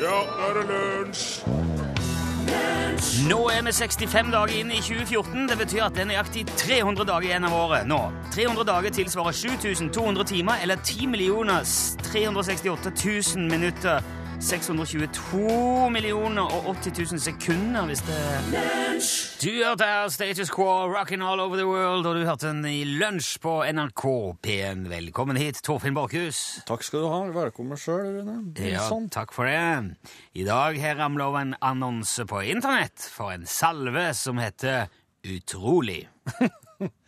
Ja, nå er det lunsj! Nå er vi 65 dager inn i 2014. Det betyr at det er nøyaktig 300 dager igjen av året nå. 300 dager tilsvarer 7200 timer, eller 10 368 000 minutter. 622 millioner og 80 000 sekunder, hvis det Du hørte her Status Quo, rocking all over the world, og du hørte den i lunsj på NRK P1. Velkommen hit, Torfinn Borchhus. Takk skal du ha. Velkommen sjøl, Rune. Ja, takk for det. I dag har ramla over en annonse på internett for en salve som heter Utrolig.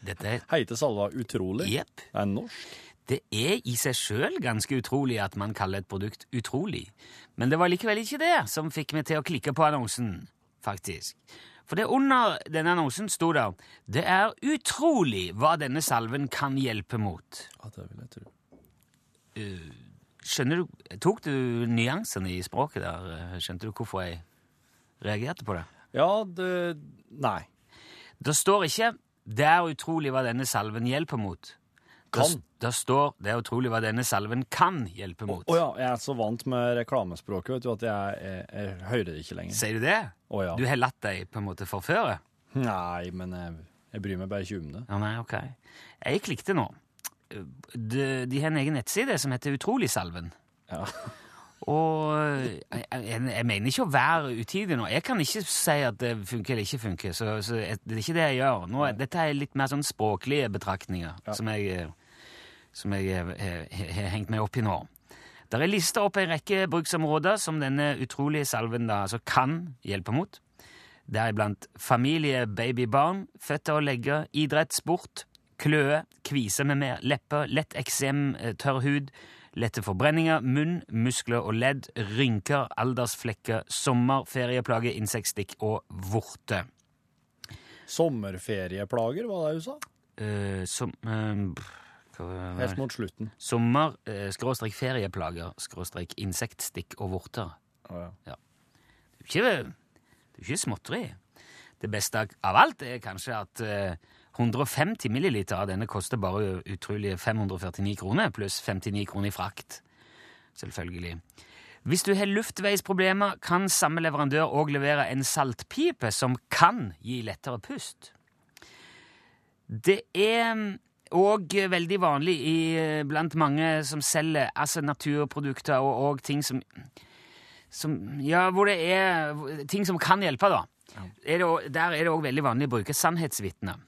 Dette er Heiter salva Utrolig. Jepp. Det er norsk. Det er i seg sjøl ganske utrolig at man kaller et produkt utrolig. Men det var likevel ikke det som fikk meg til å klikke på annonsen, faktisk. For det under denne annonsen sto der Det er utrolig hva denne salven kan hjelpe mot. Ja, det vil jeg tro. Skjønner du, Tok du nyansene i språket der? Skjønte du hvorfor jeg reagerte på det? Ja, det Nei. Det står ikke 'Det er utrolig hva denne salven hjelper mot'. Kan. Det, det står 'Det er utrolig hva denne salven kan hjelpe mot'. Å ja, jeg er så vant med reklamespråket vet du, at jeg, jeg, jeg hører det ikke lenger. Sier du det? Å ja. Du har latt deg på en måte forføre? Nei, men jeg, jeg bryr meg bare ikke om det. Ja, nei, ok. Jeg klikket nå. De, de har en egen nettside som heter Utroligsalven. Ja. Og jeg, jeg, jeg mener ikke å være utidig nå. Jeg kan ikke si at det funker eller ikke funker. Så, så det er ikke det jeg gjør. Nå, dette er litt mer sånn språklige betraktninger som jeg, eh, som jeg har hengt meg opp i nå. Der er lista opp en rekke bruksområder som denne utrolige salven da, altså kan hjelpe mot. Deriblant familie, baby, barn, føtter og legger, idrett, sport, kløe, kvise med mer, lepper, lett eksem, eh, tørr hud, lette forbrenninger, munn, muskler og ledd, rynker, aldersflekker, sommer, ferieplager, insektstikk og vorte. Sommerferieplager, hva var det du sa? Uh, som det? Helt mot slutten. Sommer, eh, skråstrek ferieplager, skråstrek insektstikk og vorter. Å, ja. Det er ikke, det er ikke småtteri. Det beste av alt er kanskje at eh, 150 milliliter av denne koster bare utrolige 549 kroner, pluss 59 kroner i frakt. Selvfølgelig. Hvis du har luftveisproblemer, kan samme leverandør òg levere en saltpipe som kan gi lettere pust. Det er òg veldig vanlig i, blant mange som selger altså naturprodukter og, og ting som som, ja, hvor det er ting som kan hjelpe, da. Er det, der er det òg veldig vanlig å bruke sannhetsvitner.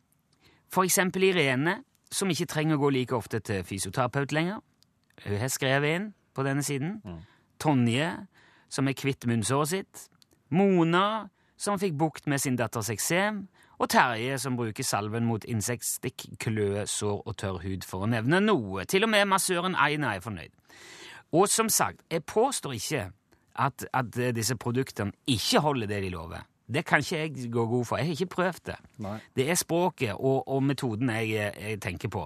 For eksempel Irene, som ikke trenger å gå like ofte til fysioterapeut lenger. Hun har skrevet inn på denne siden. Tonje, som er kvitt munnsåret sitt. Mona, som fikk bukt med sin datters eksem. Og Terje, som bruker salven mot insektstikk, kløe, sår og tørr hud, for å nevne noe. Til og med massøren Aina er fornøyd. Og som sagt, jeg påstår ikke at, at disse produktene ikke holder det de lover. Det kan ikke jeg gå god for. Jeg har ikke prøvd det. Nei. Det er språket og, og metoden jeg, jeg tenker på.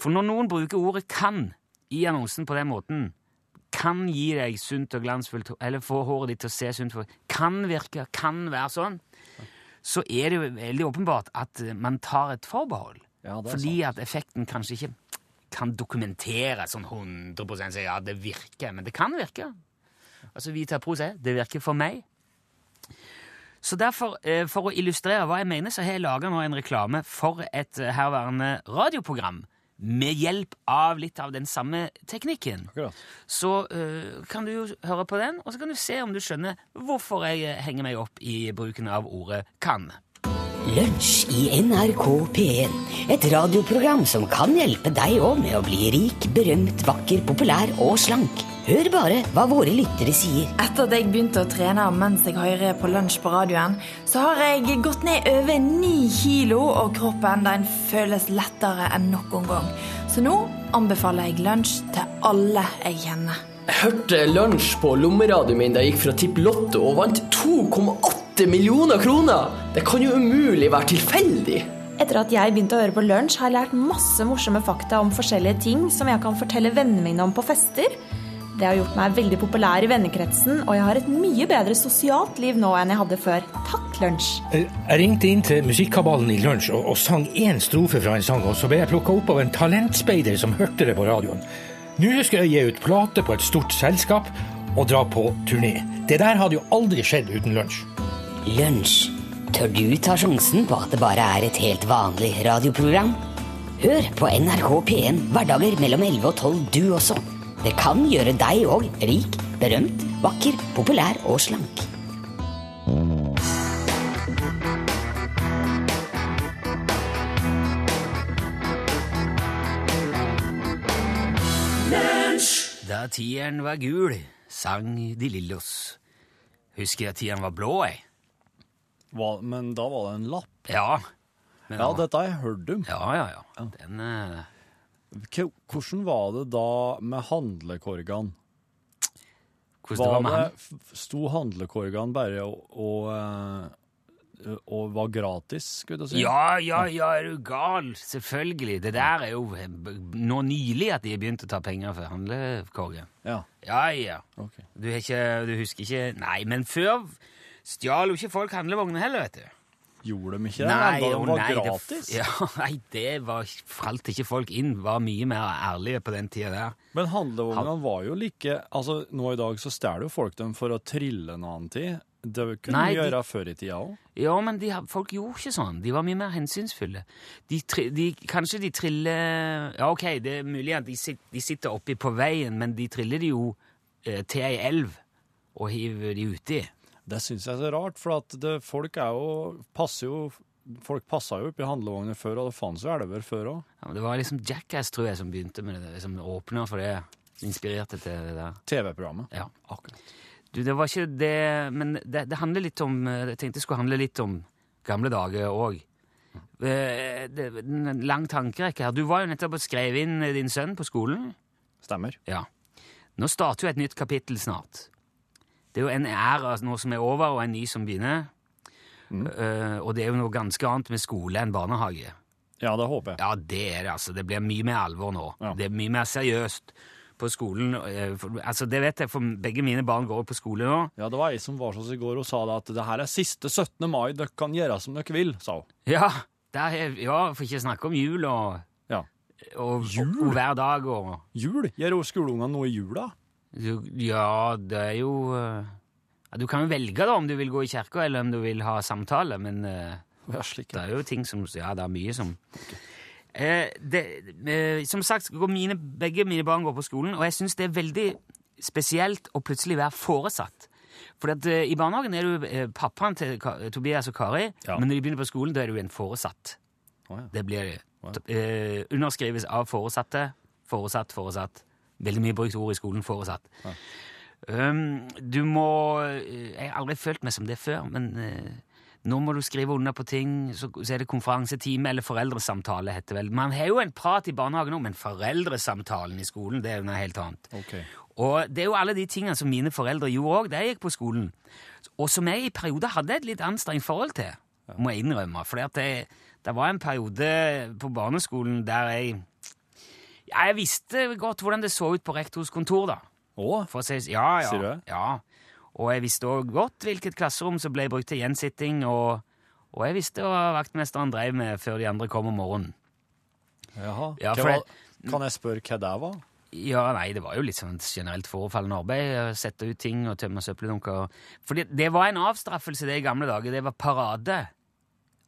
For når noen bruker ordet 'kan' i annonsen på den måten, kan gi deg sunt og glansfullt, eller få håret ditt til å se sunt ut, kan virke, kan være sånn, så er det jo veldig åpenbart at eh, man tar et forbehold. Ja, fordi sant. at effekten kanskje ikke kan dokumentere sånn 100 så ja, det virker, men det kan virke. Altså Vita Pro sier det virker for meg. Så derfor, eh, for å illustrere hva jeg mener, så har jeg laga en reklame for et eh, herværende radioprogram med hjelp av litt av den samme teknikken. Akkurat. Så uh, kan du jo høre på den, og så kan du se om du skjønner hvorfor jeg eh, henger meg opp i bruken av ordet 'kan'. Lunsj i NRK P1. Et radioprogram som kan hjelpe deg òg med å bli rik, berømt, vakker, populær og slank. Hør bare hva våre lyttere sier. Etter at jeg begynte å trene mens jeg hører på lunsj på radioen, så har jeg gått ned over ni kilo, og kroppen den føles lettere enn noen gang. Så nå anbefaler jeg lunsj til alle jeg kjenner. Jeg hørte lunsj på lommeradioen min da jeg gikk fra Tipp Lotto og vant 2,8 millioner kroner. Det kan jo umulig være tilfeldig. Etter at jeg begynte å høre på lunsj, har jeg lært masse morsomme fakta om forskjellige ting som jeg kan fortelle vennene mine om på fester. Det har gjort meg veldig populær i vennekretsen, og jeg har et mye bedre sosialt liv nå enn jeg hadde før. Takk, lunsj. Jeg ringte inn til Musikkabalen i lunsj og, og sang én strofe fra en sang, og så ble jeg plukka opp av en talentspeider som hørte det på radioen. Nå skal jeg gi ut plate på et stort selskap, og dra på turné. Det der hadde jo aldri skjedd uten lunsj. Lunsj. Tør du ta sjansen på at det bare er et helt vanlig radioprogram? Hør på NRK P1 hverdager mellom 11 og 12 du også. Det kan gjøre deg òg rik, berømt, vakker, populær og slank. Da tieren var gul, sang de lillos. Husker jeg tieren var blå, jeg. Hva, men da var det en lapp. Ja. Men Ja, dette har jeg hørt om. ja, ja, ja. Den eh, Hvordan var det da med handlekorgene? Hvordan det var med han? Sto handlekorgene bare og, og, eh, og var gratis, skulle jeg si? Ja, ja, ja, er du gal? Selvfølgelig. Det der er jo nå nylig at de har begynt å ta penger for handlekorgen. Ja, Ja, ja. Okay. Du, ikke, du husker ikke Nei, men før stjal jo ikke folk handlevogner heller, vet du. Gjorde de ikke det? Nei, det var nei, det- ja, nei, det var, falt ikke folk inn. Var mye mer ærlige på den tida der. Men handlevognene var jo like Altså, nå i dag så stjeler jo folk dem for å trille en annen tid. Det kunne Nei, de de- gjøre før i tida òg. Ja, men de, folk gjorde ikke sånn. De var mye mer hensynsfulle. De, de, kanskje de triller Ja, ok, det er mulig at de, sit, de sitter oppi på veien, men de triller de jo eh, til ei elv og hiver de uti. Det syns jeg er så rart, for at det, folk er jo Passer jo Folk passa jo oppi handlevogner før, og det fantes jo elver før òg. Ja, men det var liksom Jackass, tror jeg, som begynte med det, som åpna for det. Inspirerte til det der. TV-programmet. Ja. Akkurat. Du, det var ikke det Men det, det handler litt om Jeg tenkte det skulle handle litt om gamle dager òg. En lang tankerekke her. Du var jo nettopp og skrev inn din sønn på skolen. Stemmer. Ja. Nå starter jo et nytt kapittel snart. Det er jo en æra nå som er over, og en ny som begynner. Eh, og det er jo noe ganske annet med skole enn barnehage. Ja, det håper jeg. Ja, det er det, altså. Det blir mye mer alvor nå. Ja. Det er mye mer seriøst på skolen. eh, altså, det vet jeg, for begge mine barn går på skole nå. Ja, det var ei som var hos oss i går og sa det at det her er siste 17. mai, dere kan gjøre som dere vil, sa hun. Ja, er, ja for ikke snakke om jul og, Ja. og, og, og hver dag og Jul? Gjør skoleungene noe i jula? Du- Ja, det er jo eh, ja, Du kan jo velge da om du vil gå i kirka eller om du vil ha samtale, men slik. det er jo ting som Ja, det er mye som eh, det, eh, Som sagt, mine, begge mine barn går på skolen, og jeg syns det er veldig spesielt å plutselig være foresatt. For at, i barnehagen er du pappaen til Tobias og Kari, Ja. men når de begynner på skolen, da er du en foresatt. Oh, ja. Det blir eh, underskrives av foresatte. Foresatt, foresatt. Veldig mye brukt ord i skolen. Foresatt. Um, du må eh, Jeg har aldri følt meg som det før, men uh, nå må du skrive under på ting. Så, så er det konferansetime eller foreldresamtale, heter det vel. Man har jo en prat i barnehagen òg, men foreldresamtalen i skolen det er jo noe helt annet. Okay. Og det er jo alle de tingene som mine foreldre gjorde òg da jeg gikk på skolen, og som jeg i perioder hadde et litt anstrengt forhold til, må jeg innrømme. For det, det var en periode på barneskolen der jeg ja, Jeg visste godt hvordan det så ut på rektors kontor, da. Å, For å si, ja, ja, Sier du det? Ja. Og jeg visste òg godt hvilket klasserom som ble brukt til gjensitting, og, og jeg visste hva vaktmesteren drev med før de andre kom om morgenen. jaha. Ja, Hva for var, kan jeg spørre hva det var? Ja, nei, det var jo litt sånn generelt forefallende arbeid. å Sette ut ting og tømme søppeldunker. For det, det var en avstraffelse det i gamle dager. Det var parade.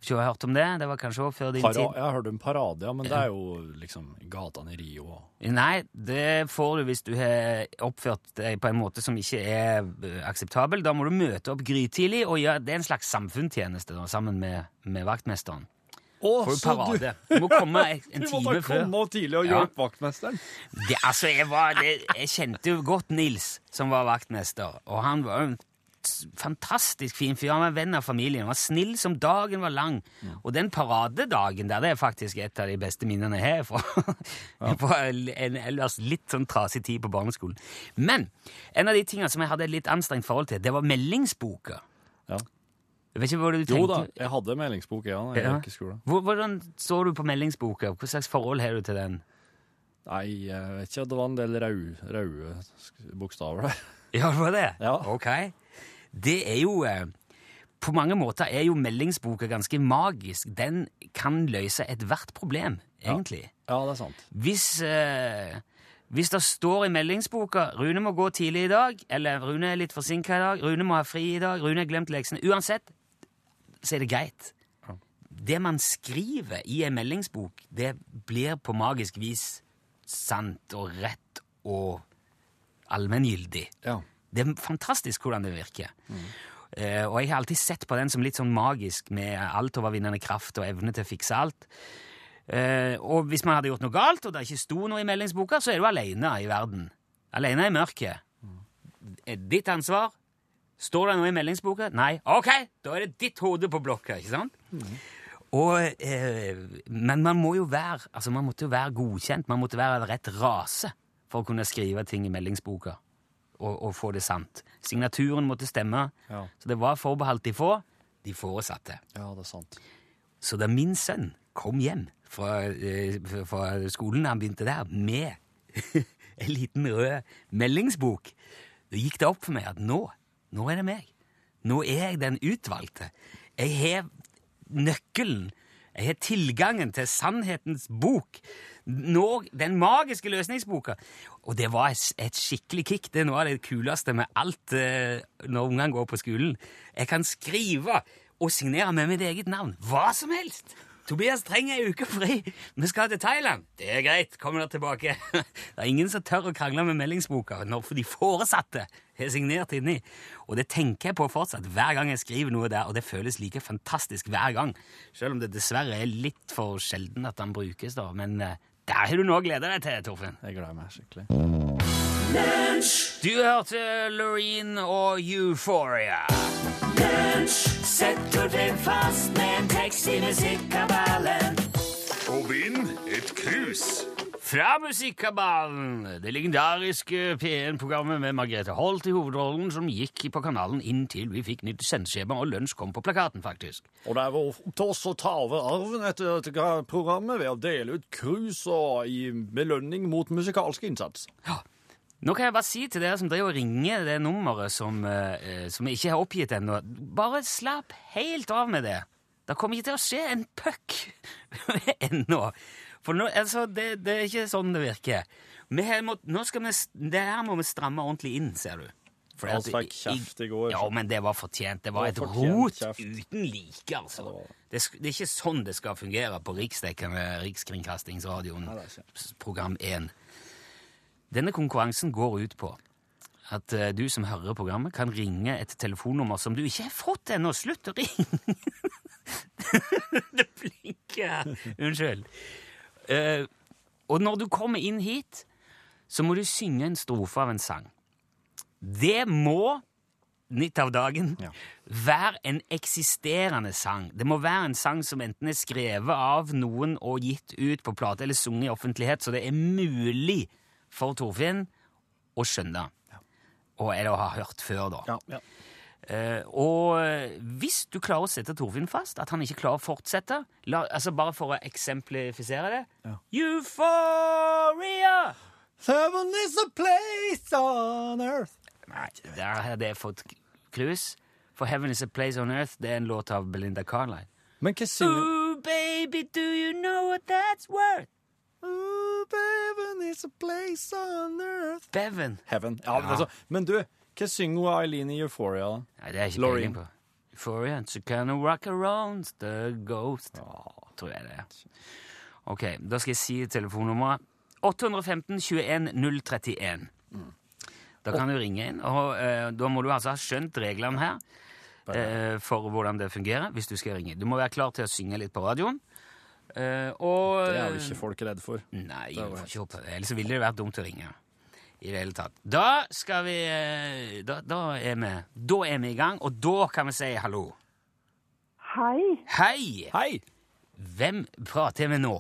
Ikke har hørt om det? Det var kanskje også før din Para, tid. jeg har hørt om parade, ja, men det er jo liksom gatene i Rio. Nei, det får du hvis du har oppført deg på en måte som ikke er eh, akseptabel. Da må du møte opp grytidlig, og gjøre, det er en slags samfunnstjeneste da, sammen med, med vaktmesteren. Å, For så parade. Du må komme en Du må måtte komme tidlig og Ja. hjelpe vaktmesteren. Det, altså, jeg, var, det, jeg kjente jo godt Nils, som var vaktmester, og han var jo en fantastisk fin fyr. Han var en venn av familien, han var snill som dagen var lang. Og den paradedagen der, det er faktisk et av de beste minnene jeg har fra, ja. en ellers litt sånn trasig tid på barneskolen. Men en av de tingene som jeg hadde et litt anstrengt forhold til, det var meldingsboka. Ja. Jeg vet ikke hva du tenkte. Jo da, jeg hadde meldingsbok, ja, Ja. i skolen. Hvordan så du på meldingsboka? Hva slags forhold har du til den? Nei, jeg vet ikke, det var en del røde bokstaver der. Ja, det var det? Ja. Ok. Det er jo eh, På mange måter er jo meldingsboka ganske magisk. Den kan løse ethvert problem, egentlig. Ja, det er sant. Hvis eh, Hvis det står i meldingsboka 'Rune må gå tidlig i dag', eller 'Rune er litt forsinka i dag', 'Rune må ha fri i dag', 'Rune har glemt leksene' Uansett, så er det greit. Det man skriver i en meldingsbok, det blir på magisk vis sant og rett og allmenngyldig. Ja. Det er fantastisk hvordan det virker. Eh, og jeg har alltid sett på den som litt sånn magisk, med altovervinnende kraft og evne til å fikse alt. Uh, og hvis man hadde gjort noe galt, og det ikke sto noe i meldingsboka, så er du alene i verden. Alene i mørket. Er det ditt ansvar? Står det noe i meldingsboka? Nei. Ok, da er det ditt hode på blokka, ikke sant? Og, uh, men man må jo være altså man måtte jo være godkjent, man måtte være av rett rase for å kunne skrive ting i meldingsboka og, å få det sant. Signaturen måtte stemme, Ja. så det var forbeholdt de få, de foresatte. ja, det er sant. Så da min sønn kom hjem fra, eh, fra skolen han begynte der, med en liten rød meldingsbok, da gikk det opp for meg at nå, nå er det meg. Nå er jeg den utvalgte. Jeg har nøkkelen. Jeg har tilgangen til sannhetens bok. Nå, den magiske løsningsboka. Og det var et, skikkelig kick. Det er noe av det kuleste med alt eh, når ungene går på skolen. Jeg kan skrive og signere med mitt eget navn. Hva som helst! Tobias trenger ei uke fri. Vi skal til Thailand. Det er greit. Kommer dere tilbake. Det er ingen som tør å krangle med meldingsboka når de foresatte har signert inni. Og det tenker jeg på fortsatt hver gang jeg skriver noe der, og det føles like fantastisk hver gang. Selv om det dessverre er litt for sjelden at den brukes, da. Men der har du noe å glede deg til, Torfinn. Jeg gleder meg skikkelig. Du hørte Loreen og Euphoria. Sett Torfinn fast med en tekst i musikkabalen. Og vinn et krus. Fra Musikkabalen, det legendariske P1-programmet med Margrethe Holt i hovedrollen, som gikk på kanalen inntil vi fikk nytt sendeskjema og lunsj kom på plakaten, faktisk. Og det er vår opp til oss å ta over arven etter dette programmet ved å dele ut krus og i belønning mot musikalsk innsats. Nå kan jeg bare si til dere som driver og ringer det nummeret som, eh, som jeg ikke har oppgitt ennå, bare slapp helt av med det. Det kommer ikke til å skje en puck ennå. For nå, altså, det, det er ikke sånn det virker. Mått, nå skal vi, det her må vi stramme ordentlig inn, ser du. For Alt fikk kjeft i går, Ja, men det var fortjent. Det var Det et var et rot kjeft. uten like, altså. Det det. Er ikke sånn det skal fungere på riksdekkende Rikskringkastingsradioen, program 1. Denne konkurransen går ut på at uh, du som hører programmet, kan ringe et telefonnummer som du ikke har fått ennå. Slutt å ringe! det blinker. Unnskyld. Eh, og når du kommer inn hit, så må du synge en strofe av en sang. Det må, nytt av dagen, Ja. være en eksisterende sang. Det må være en sang som enten er skrevet av noen og gitt ut på plate eller sunget i offentlighet, så det er mulig for Torfinn å skjønne. Og eller å ha hørt før, da. Ja, ja. Eh, og eh, hvis du klarer å sette Torfinn fast, at han ikke klarer å fortsette la, altså Bare for å eksemplifisere det Ja. Euphoria! Heaven is a place on earth. Nei, der hadde jeg fått klus For Heaven is a place on earth det er en låt av Belinda Carlisle. Men hva synger Ooh, baby, do you know what that's worth? Ooh, Heaven is a place on earth. Bevan. Heaven. Ja, Men, Ja. altså, men du, hva synger Eileen i Euphoria? Nei, det er ikke Loreen. peiling på. Euphoria, she can rock around the ghost. Tror jeg det er. Ok, da skal jeg si telefonnummeret. 815 21 031. Da kan du ringe inn, og eh, da må du altså ha skjønt reglene her eh, for hvordan det fungerer hvis du skal ringe. Du må være klar til å synge litt på radioen. Eh, og Det er jo ikke folk redd for. Nei, Det du får helt- ikke håpe det. Ellers ville det vært dumt å ringe. I det hele tatt. Da skal vi eh, Da, da, er, vi, da er vi i gang, og da kan vi si hallo. Hei, Hei! Hei! Hvem prater jeg med nå?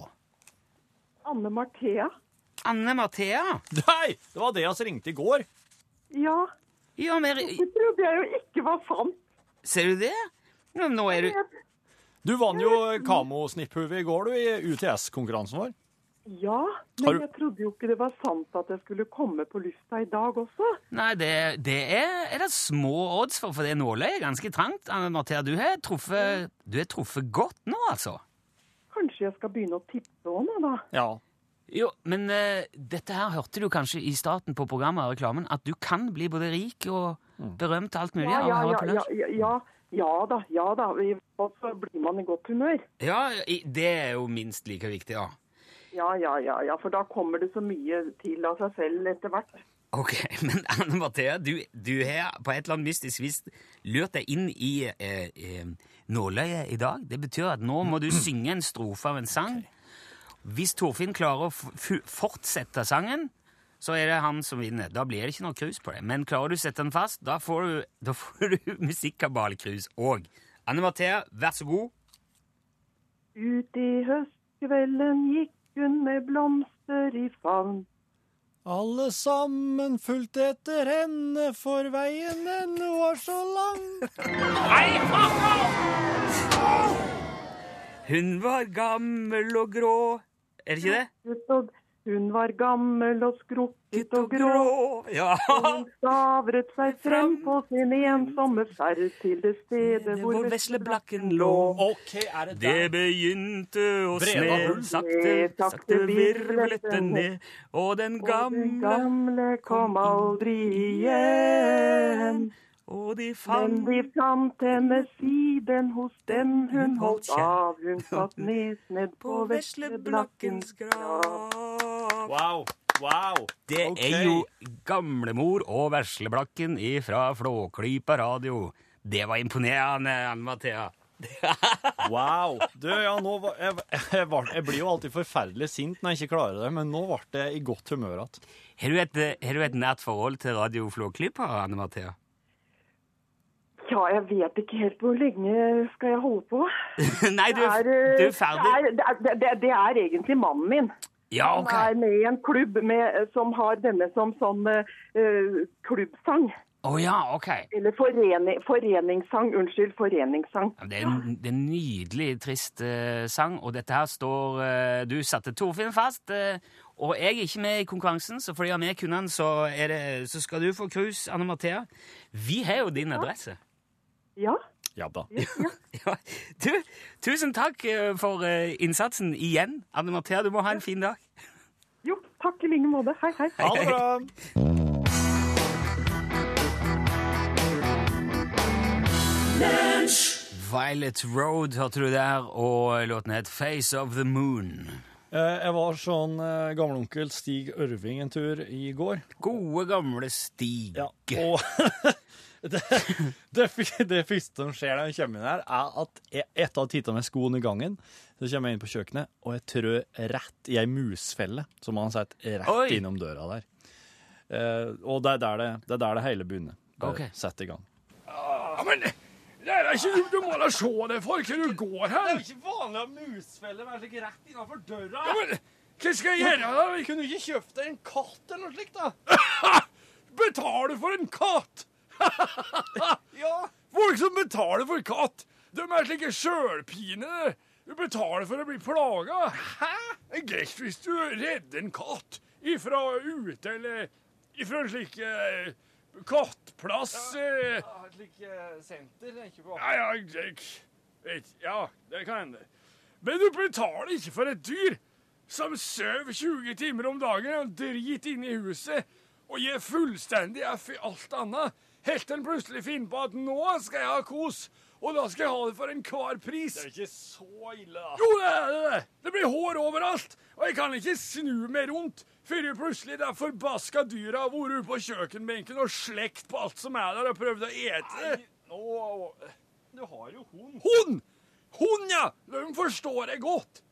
Anne Marthea. Anne Marthea? Nei, det var det som ringte i går. Ja, Ja, men det trodde jeg jo ikke var sant. Ser du det? Nå er du Du vant jo Kamo-snipphuvet i går, du, i UTS-konkurransen vår. Ja, men du- jeg trodde jo ikke det var sant at jeg skulle komme på lufta i dag også. Nei, det, det er, er det små odds for, for det nåløyet er ganske trangt. Anne Mathea, du har truffet, truffet godt nå, altså. Kanskje jeg skal begynne å tippe òg nå, da. Ja. Jo, men uh, dette her hørte du kanskje i starten på programmet og reklamen, at du kan bli både rik og berømt og alt mulig Ja, av å ja, høre ja, på ja, lunsj. ja, ja, ja da, ja da. I hvert fall så blir man i godt humør. Ja, det er jo minst like viktig, ja. Ja, ja, ja, ja, for da kommer det så mye til av seg selv etter hvert. Ok, men Anne Mathea, du, du har på et eller annet mystisk vis lurt deg inn i eh, eh, nåløyet i dag. Det betyr at nå må du synge en strofe av en sang. Hvis Torfinn klarer å f fortsette sangen, så er det han som vinner. Da blir det ikke noe krus på det. Men klarer du å sette den fast, da får du, da får du musikkkabalkrus òg. Anne Mathea, vær så god. Ut i høstkvelden gikk hun med blomster i favn. Alle sammen fulgte etter henne, for veien den var så lang. Hun var gammel og grå. Er det ikke det? Hun var gammel og skrukket og grå. Ja. Og hun stavret seg frem på sin ensomme ferd til det stedet hvor vesleblakken lå. Okay, er det Det begynte å sne, sakte, sakte virvlet det ned, og den gamle kom aldri igjen. Og de Men de fant henne siden hos den hun holdt av. Hun satt ned på vesleblakkens grav. Wow. Wow. Det okay. er jo gamlemor og vesleblakken fra Flåklypa radio. Det var imponerende, Anne Mathea. Wow. Du, ja, nå var, jeg, jeg, var, jeg blir jo alltid forferdelig sint når jeg ikke klarer det, men nå ble jeg i godt humør igjen. Har du et, har du et nært forhold til Radio Flåklypa, Anne Mathea? Ja, jeg vet ikke helt hvor lenge skal jeg holde på. Nei, du, Det er- du er ferdig. Det er, det, det, det er egentlig mannen min. Ja, Han ok. er med i en klubb med, som har denne som sånn uh, klubbsang. Å ja, ok. Eller foreni, foreningssang. Unnskyld, foreningssang. Ja, Det er en, det er en nydelig, trist uh, sang, og dette her står uh, Du satte Torfinn fast, uh, og jeg er ikke med i konkurransen, så fordi jeg har med kunden, så, det, så skal du få krus, Anne Mathea. Vi har jo din adresse. Ja. Ja da. Ja. Du, tusen takk eh, for eh, innsatsen igjen, Anne Marthea, Du må ha en fin dag. Jo, takk i like måte. Hei, hei. Ha det bra. Violet Road hørte du der, og låten het Face of the Moon. Eh, Jeg var sånn gamleonkel Stig Ørving en tur i går. Gode, gamle Stig. Ja, og det, det, det første som skjer når jeg kommer inn her, er at jeg, etter å ha titta med skoene i gangen, så kommer jeg inn på kjøkkenet, og jeg trør rett i ei musfelle som han har sett rett Oi. innom døra der. Eh, og det er der det, det, er der det hele begynner. Bare Ok. Sett i gang. Ja, men det er ikke du må da se det for hva du går her. Det er ikke vanlig at musfeller være slik rett innafor døra. Ja, men hva skal jeg gjøre da? Vi kunne ikke kjøpt deg en katt eller noe slikt, da. Betale for en katt? Ja. Folk som betaler for katt, de er slike sjølpine. Du betaler for å bli plaga. Hæ? Det er greit hvis du redder en katt ifra ute, eller ifra en slik eh, kattplass. Ja, Et slikt senter tenker på. Ja, ja, jeg, vet, ja, det kan hende. Men du betaler ikke for et dyr som sover 20 timer om dagen og driter inne i huset og gir fullstendig F i alt annet, helt til han plutselig finner på at nå skal jeg ha kos, og da skal jeg ha det for enhver pris. Det er ikke så ille, da. Jo, det er det. Det blir hår overalt, og jeg kan ikke snu meg rundt før plutselig det forbaska dyra har vært ute på kjøkkenbenken og slekt på alt som er der, og prøvd å ete det. Nå Du har jo hund. Hund! Hund, ja! De forstår jeg godt.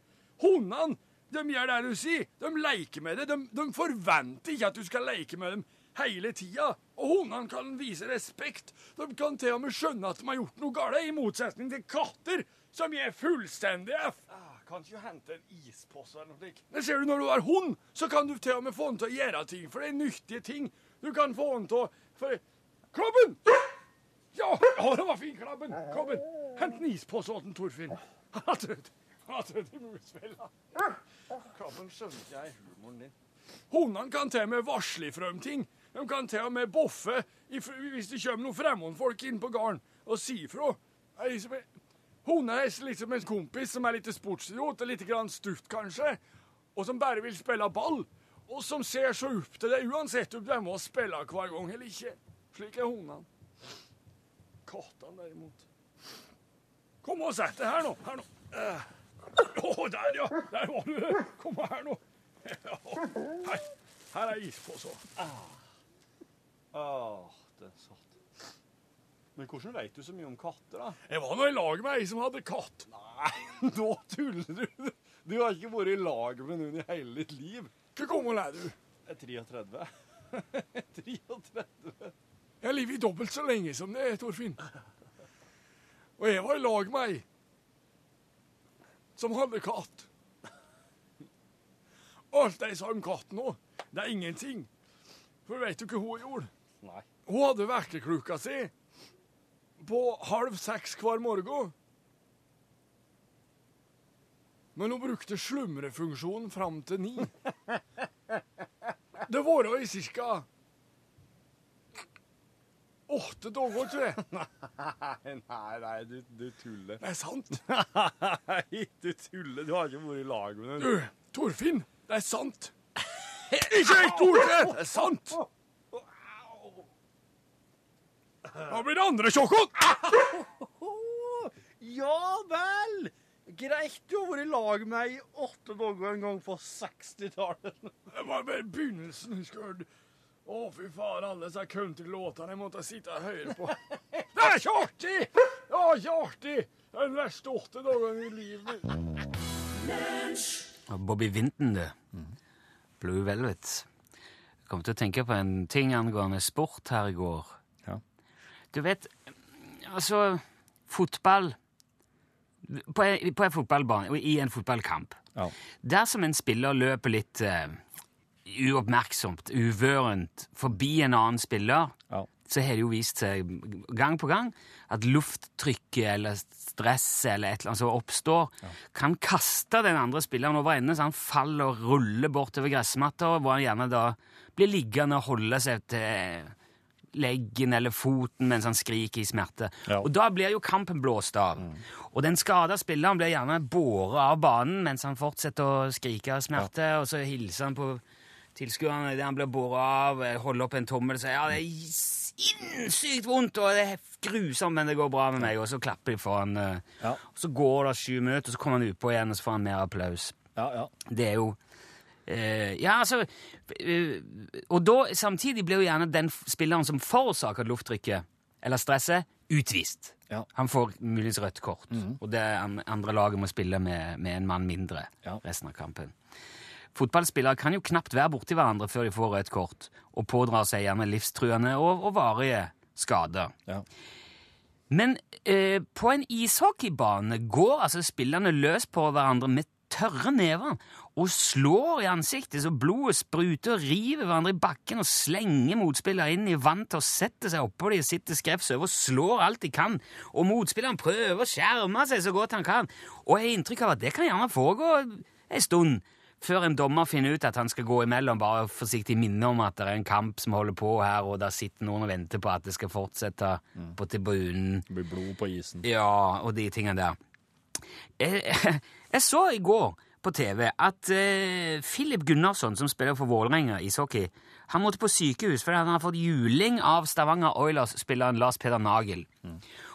Hundene de gjør det du sier. De leker med det. De, de forventer ikke at du skal leke med dem hele tida. Og hundene kan vise respekt. De kan til og med skjønne at de har gjort noe galt, i motsetning til katter, som gir fullstendig F. Ah, Kan ikke hente en ispose eller noe slikt? Det ser du Når du har hund, så kan du til og med få den til å gjøre ting, for det er nyttige ting. Du kan få den til å for... Klabben! Ja, ja, det var fin, Klabben. Klabben, Hent en ispose den, Torfinn. Han har trødd Han har trødd i musfella. Krabben skjønner ikke jeg humoren din. Hundene kan til og med varsle ifra om ting. De kan til og med boffe hvis det kommer noen fremmedfolk inn på gården og si ifra. Det er liksom- Hunder er litt som en kompis som er litt sportsidiot og litt grann stutt, kanskje. og som bare vil spille ball, og som ser så opp til det uansett om du må spille hver gang eller ikke. Slik er hundene. Kattene, derimot Kom og sett deg her nå. Her nå. Eh. Å, der, ja. Der var du. Kom her nå. Her, her er ispose. Åh, den satt. Men hvordan vet du så mye om katter, da? Jeg var nå i lag med ei som hadde katt. Nei, nå tuller du. Du har ikke vært i lag med noen i hele ditt liv. Hvor gammel er du? Jeg er 33. 33. Jeg har livet dobbelt så lenge som det, Torfinn. Og jeg var i lag med ei som hadde katt. Alt jeg sa om katten nå, det er ingenting. For vet du hva hun gjorde? Nei. Hun hadde vekkerklokka si på halv seks hver morgen. Men hun brukte slumrefunksjonen fram til ni. Det var i cirka åtte dager, tror jeg. Nei, nei, nei du, du tuller. Det er sant. Nei, du tuller. Du har ikke vært i lag med henne. Du, Torfinn, det er sant. Ikke et ord til! Det er sant. Nå blir det andre sjokkot! Ja vel! Greit, du har vært i lag med ei i åtte dager en gang på 60-tallet. Det var bare begynnelsen, husker du. Å, fy faen, alle disse countrylåtene jeg måtte sitte og høre på. Det er ikke artig! Det var ikke artig! Det er den verste åtte dagene i livet mitt. Bobby Vinton, det. Blue Velvet. Jeg kom til å tenke på en ting angående sport her i går. Ja. Du vet, altså Fotball På en, på en fotballbane, og i en fotballkamp Ja. Dersom en spiller løper litt uh, uoppmerksomt, uvørent, forbi en annen spiller, Ja. så har det jo vist seg gang på gang at lufttrykket eller stresset eller et eller annet som oppstår, kan kaste den andre spilleren over ende, så han faller og ruller bortover gressmatta, han gjerne da blir liggende og holde seg til leggen eller foten mens han skriker i smerte. Ja. Og da blir jo kampen blåst av. Og den skada spilleren blir gjerne båret av banen mens han fortsetter å skrike av smerte, og så hilser han på tilskuerne idet han blir båret av, eh, holder opp en tommel og sier ja, det er sinnssykt vondt, og det er grusomt, men det går bra med meg, og så klapper de for han. eh, Ja. Og så går det sju minutter, og så kommer han utpå igjen, og så får han mer applaus. Ja, ja. Det er jo eh, Ja, altså uh, Og da samtidig blir jo gjerne den spilleren som forårsaker lufttrykket eller stresset, utvist. Ja. Han får muligens rødt kort, og det an- andre laget må spille med, med en mann mindre Ja. resten av kampen. Fotballspillere kan jo knapt være borti hverandre før de får rødt kort, og pådrar seg gjerne livstruende og, og varige skader. Ja. Men eh, på en ishockeybane går altså spillerne løs på hverandre med tørre never og slår i ansiktet så blodet spruter og river hverandre i bakken og slenger motspillere inn i vann til å sette seg oppå de og sitter skrevs over og slår alt de kan. Og motspilleren prøver å skjerme seg så godt han kan. Og jeg har inntrykk av at det kan gjerne foregå en stund før en dommer finner ut at han skal gå imellom, bare forsiktig minne om at det er en kamp som holder på her, og der sitter noen og venter på at det skal fortsette på tribunen. Det blir blod på isen. Ja, og de tingene der. Jeg, jeg så i går på TV at uh, Philip Gunnarsson, som spiller for Vålerenga ishockey, han måtte på sykehus fordi han har fått juling av Stavanger Oilers-spilleren Lars Peder Nagel.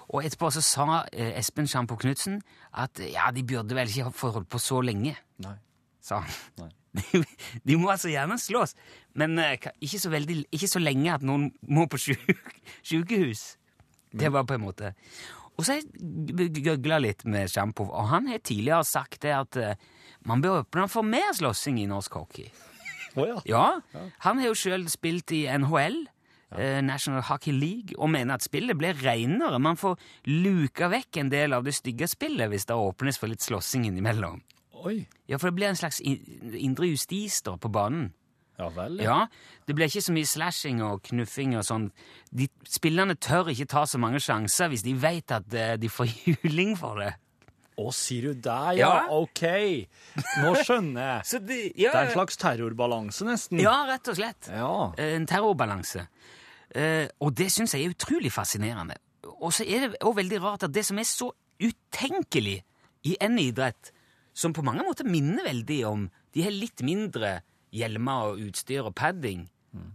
Og etterpå så sa uh, Espen Sjampo Knutsen at ja, de burde vel ikke fått holdt på så lenge, Nei. sa han. Nei. De, de må altså gjerne slås, men uh, ikke, så veldig, ikke så lenge at noen må på sjuk, sykehus. Det var på en måte Og så har jeg gøgla litt med Sjampo, og han har tidligere sagt det at eh, man bør åpne for mer slåssing i norsk hockey. Oh, ja. Ja, han har jo sjøl spilt i NHL, eh, National Hockey League, og mener at spillet blir reinere. Man får luka vekk en del av det stygge spillet hvis det åpnes for litt slåssing innimellom. Oi. Ja, for det blir en slags indre justis da på banen. Ja vel. Ja, det blir ikke så mye slashing og knuffing og sånn. De Spillerne tør ikke ta så mange sjanser hvis de vet at eh, de får juling for det. Å, sier du det, ja? Ja. OK. Nå skjønner jeg. Så de, ja, Det er en slags terrorbalanse, nesten. ja, rett og slett. Ja. Eh, En terrorbalanse. Eh, og det syns jeg er utrolig fascinerende. Og så er det også veldig rart at det som er så utenkelig i en idrett, som på mange måter minner veldig om De her litt mindre hjelmer og utstyr og padding,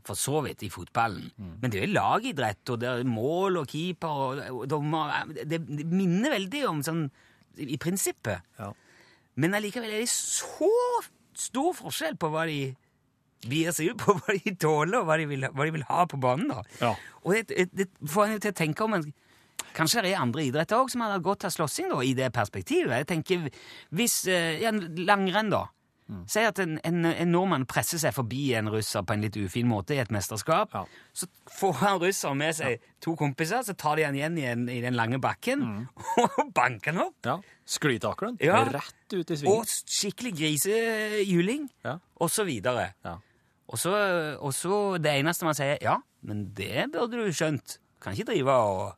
for så vidt, i fotballen. Men det er jo lagidrett, og det er mål og keeper og, og dommer det, det minner veldig om sånn i prinsippet. Ja. Men allikevel er det så stor forskjell på hva de bier seg ut på, hva de tåler, og hva de vil, hva de vil ha på banen. da. Ja. Og det, det, får en jo til å tenke om en Kanskje det er andre idretter òg som hadde godt av slåssing da, i det perspektivet. Jeg tenker, hvis eh, ja, Langrenn, da. Si at en, en, en nordmann presser seg forbi en russer på en litt ufin måte i et mesterskap. Ja. Så får han russeren med seg to kompiser, så tar de han igjen i, en, i den lange bakken og banker han opp. Ja. Sklitakelen. Ja. Rett ut i Og skikkelig grisehjuling, Ja. og så videre. Ja. Og så, og så det eneste man sier, ja, men det burde du skjønt. Kan ikke drive og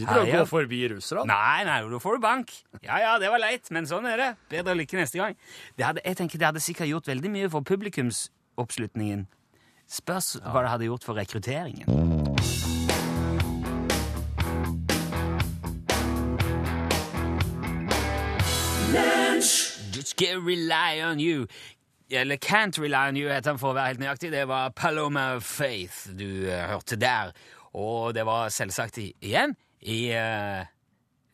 Ikke å gå forbi russerne. Nei, nei, da får du bank. Ja, ja, det var leit, men sånn er det. Bedre lykke neste gang. Det hadde, jeg tenker det hadde sikkert gjort veldig mye for publikumsoppslutningen. Spørs hva det hadde gjort for rekrutteringen. Just rely on you. Eller Can't Rely On You heter han for å være helt nøyaktig. Det var Paloma Faith du eh, hørte der. Og det var selvsagt igjen i eh,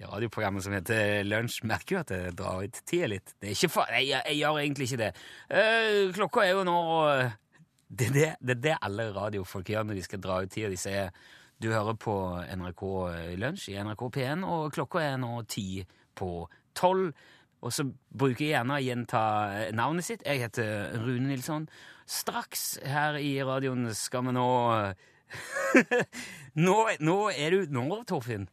radioprogrammet som heter Lunsj. Merker jo at det drar ut tida litt. Det er ikke fa jeg, jeg, jeg gjør egentlig ikke det. Eh, klokka er jo nå eh, det, er det, det det alle radiofolk gjør når de skal dra ut tida. De sier du hører på NRK Lunsj i NRK P1, og klokka er nå ti på tolv. Og så bruker jeg gjerne å gjenta navnet sitt. Jeg heter Rune Nilsson. Straks her i radioen skal vi nå nå, nå er du Nå, Torfinn.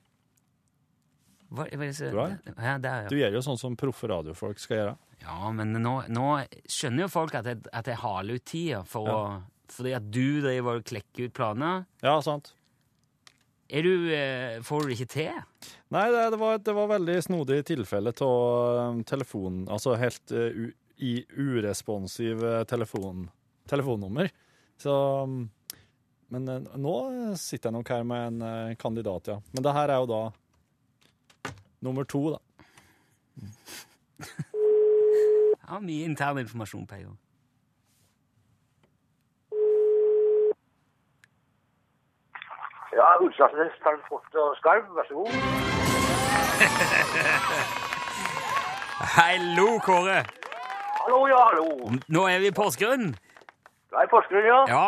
Hva, hva er? Ja, der, ja. Du gjør jo sånn som proffe radiofolk skal gjøre. Ja, men nå, nå skjønner jo folk at jeg, at jeg haler ut tida for å Fordi at du driver og klekker ut planer. Ja, sant. Er du, eh, får du det ikke til? Nei, det, det, var, det var veldig snodig tilfelle av telefon, altså helt uh, i uresponsiv eh, telefon, telefonnummer. Så um, Men eh, nå sitter jeg nok her med en eh, kandidat, ja. Men det her er jo da nummer to, da. Jeg har mye intern informasjon på en gang. Ja, Utslagsnes Transport og Skarv, vær så god. Hallo, Kåre! Hallo, ja, hallo. Nå er vi i Porsgrunn. Det er Porsgrunn, ja. Ja.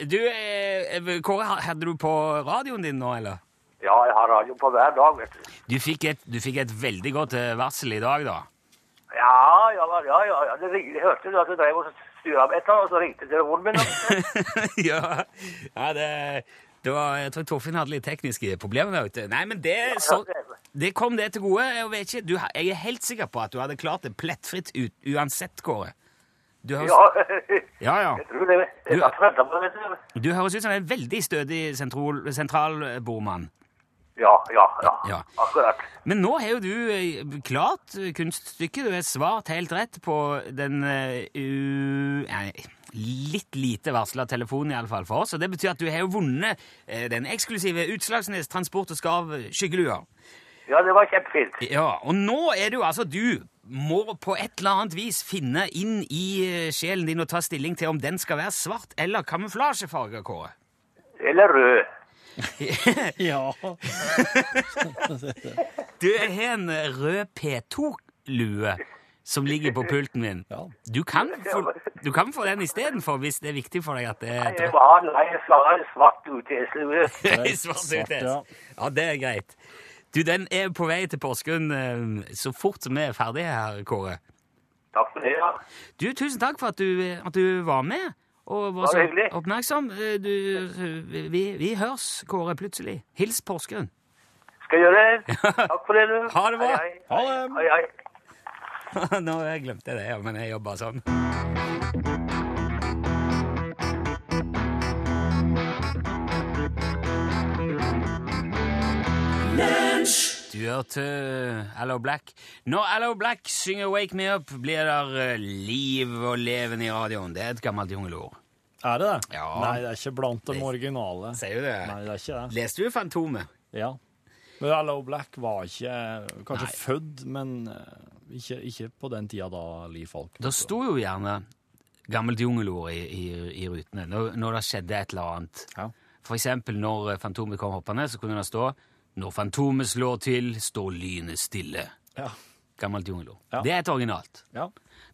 Du, eh, Kåre, hadde du på radioen din nå, eller? Ja, jeg har radio på hver dag, vet du. Du fikk et, du fikk et veldig godt eh, varsel i dag, da. Ja, ja, ja, ja, ja. Det jeg hørte du at du drev og styra med et eller annet, og så ringte telefonen min. ja, ja det, det var, jeg tror Torfinn hadde litt tekniske problemer Vet du. Nei, men det, så, det kom det til gode. Jeg, vet ikke, du, jeg er helt sikker på at du hadde klart det plettfritt ut, uansett, Kåre. Du har, Ja, ja, ja. jeg tror det. Det, vet du. Du høres ut som en veldig stødig sentral, sentralbordmann. Ja, ja, ja. Ja. Akkurat. Men nå har jo du eh, klart eh, kunststykket. Du har svart helt rett på den uh, litt lite varsla telefonen, iallfall for oss. Og det betyr at du har jo vunnet eh, den eksklusive Utslagsnes Transport og Skarv skyggelua. Ja, det var kjempefint. Ja, og nå er det jo altså du må på et eller annet vis finne inn i eh, sjelen din og ta stilling til om den skal være svart eller kamuflasjefarga, Kåre. Eller rød. Ja. Du, har en rød P2-lue som ligger på pulten min. Du kan få, du kan få den istedenfor, hvis det er viktig for deg at det er Jeg må ha en svart- UTS-lue. svart UTS. ja. Ja, det er greit. Du, den er på vei til Porsgrunn eh, så fort som vi er ferdige her, Kåre. Takk for det, ja. Du, tusen takk for at du, at du var med og var så oppmerksom. Eh, Du, vi, vi høres, Kåre, plutselig. Hils Porsgrunn. Skal jeg gjøre det. Takk for det, du. Ha det bra. Hei, hei. Ha det. Hei, hei. Nå glemte jeg det, ja, men jeg jobber sånn. Du hørte Allo Black. Når Allo Black synger Wake Me Up, blir det eh, liv og leven i radioen. Det er et gammelt jungelord. Er det det? Ja. Nei, det er ikke blant de originale. Sier du det? Nei, det er ikke det. Leste du Fantomet? Ja. Men Allo Black var ikke kanskje Nei. født, men eh, ikke, ikke på den tida da Liv Falk Det sto jo gjerne gammelt jungelord i, i, i rutene. Når, når det skjedde et eller annet. Ja. For eksempel når Fantomet kom hoppende, så kunne det stå Når Fantomet slår til, står lynet stille. Ja. Gammelt jungelord. Ja. Det er et originalt. ja.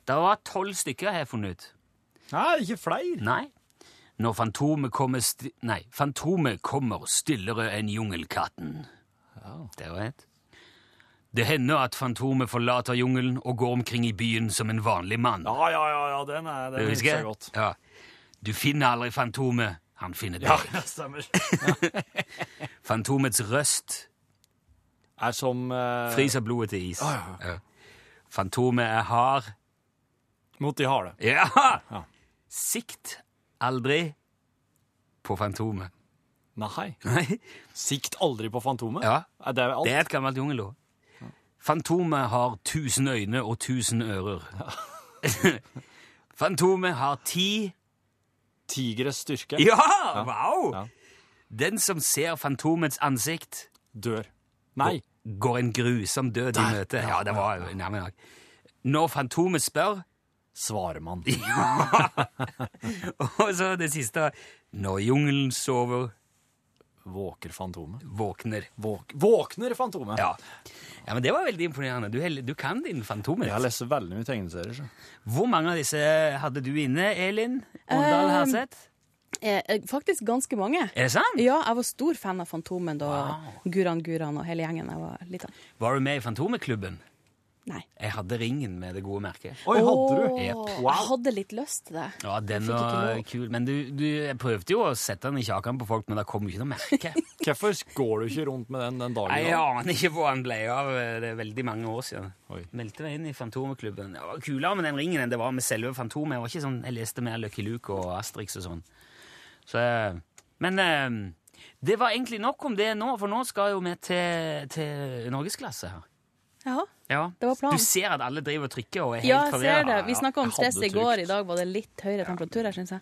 Det var tolv stykker jeg har funnet ut. Nei, ikke flere. Nei. Når Fantomet kommer sti Nei, Fantomet kommer stillere enn jungelkatten. Det var et. Det hender at Fantomet forlater jungelen og går omkring i byen som en vanlig mann. Ja, ja, ja, ja den er den Det husker jeg. godt. Ja. Du finner aldri Fantomet, han finner deg. Ja, det stemmer. Fantomets røst Er som uh... fryser blodet til is. Ah, ja. Ja. Fantomet er hard. Mot de harde. Ja! Ja. Sikt aldri på Fantomet. Nei. Nei. Sikt aldri på Fantomet? Ja, Er det det er et gammelt jungelord. Fantomet har tusen øyne og tusen ører. Fantomet har ti Tigres styrke Ja! Wow! Ja. Den som ser Fantomets ansikt, dør. Nei. går en grusom død i møte. Ja, det var nærmere nok. Når Fantomet spør Svarer man. Og så det siste Når jungelen sover, Våker Fantomet. våkner. Våk Våkner Fantomet? Ja. ja, men det var veldig imponerende. Du, du kan din Fantomet. Jeg har lest veldig mye tegneserier. Så. Hvor mange av disse hadde du inne, Elin? Åndal Um, Herseth? Eh, eh, faktisk ganske mange. Er det sant? Ja, jeg var stor fan av Fantomen da Guran Guran og hele gjengen jeg var liten. Var du med i Fantomeklubben? Nei. Jeg hadde ringen med det gode merket. Oi, hadde du? Yep. Wow. Jeg hadde litt lyst til det. Ja, den fikk var kul. Men du, du jeg prøvde jo å sette den i kjakan på folk, men det kom jo ikke noe merke. Hvorfor går du ikke rundt med den den dagen? Nei, Jeg aner ikke hvor den ble av. Det er veldig mange år siden. Oi. Meldte meg inn i Fantomeklubben. Det var kulere med den ringen enn det var med selve Fantomet. Jeg, var ikke sånn, jeg leste mer Lucky Luke og Asterix og sånn. Så, eh, men eh, det var egentlig nok om det nå, for nå skal jo vi til, til norgesklasse her. Ja, Ja. det var planen. Du ser at alle driver og trykker og er helt Ja, jeg ser det. Vi snakka om stress i går. I dag var det litt høyere temperatur her, syns jeg.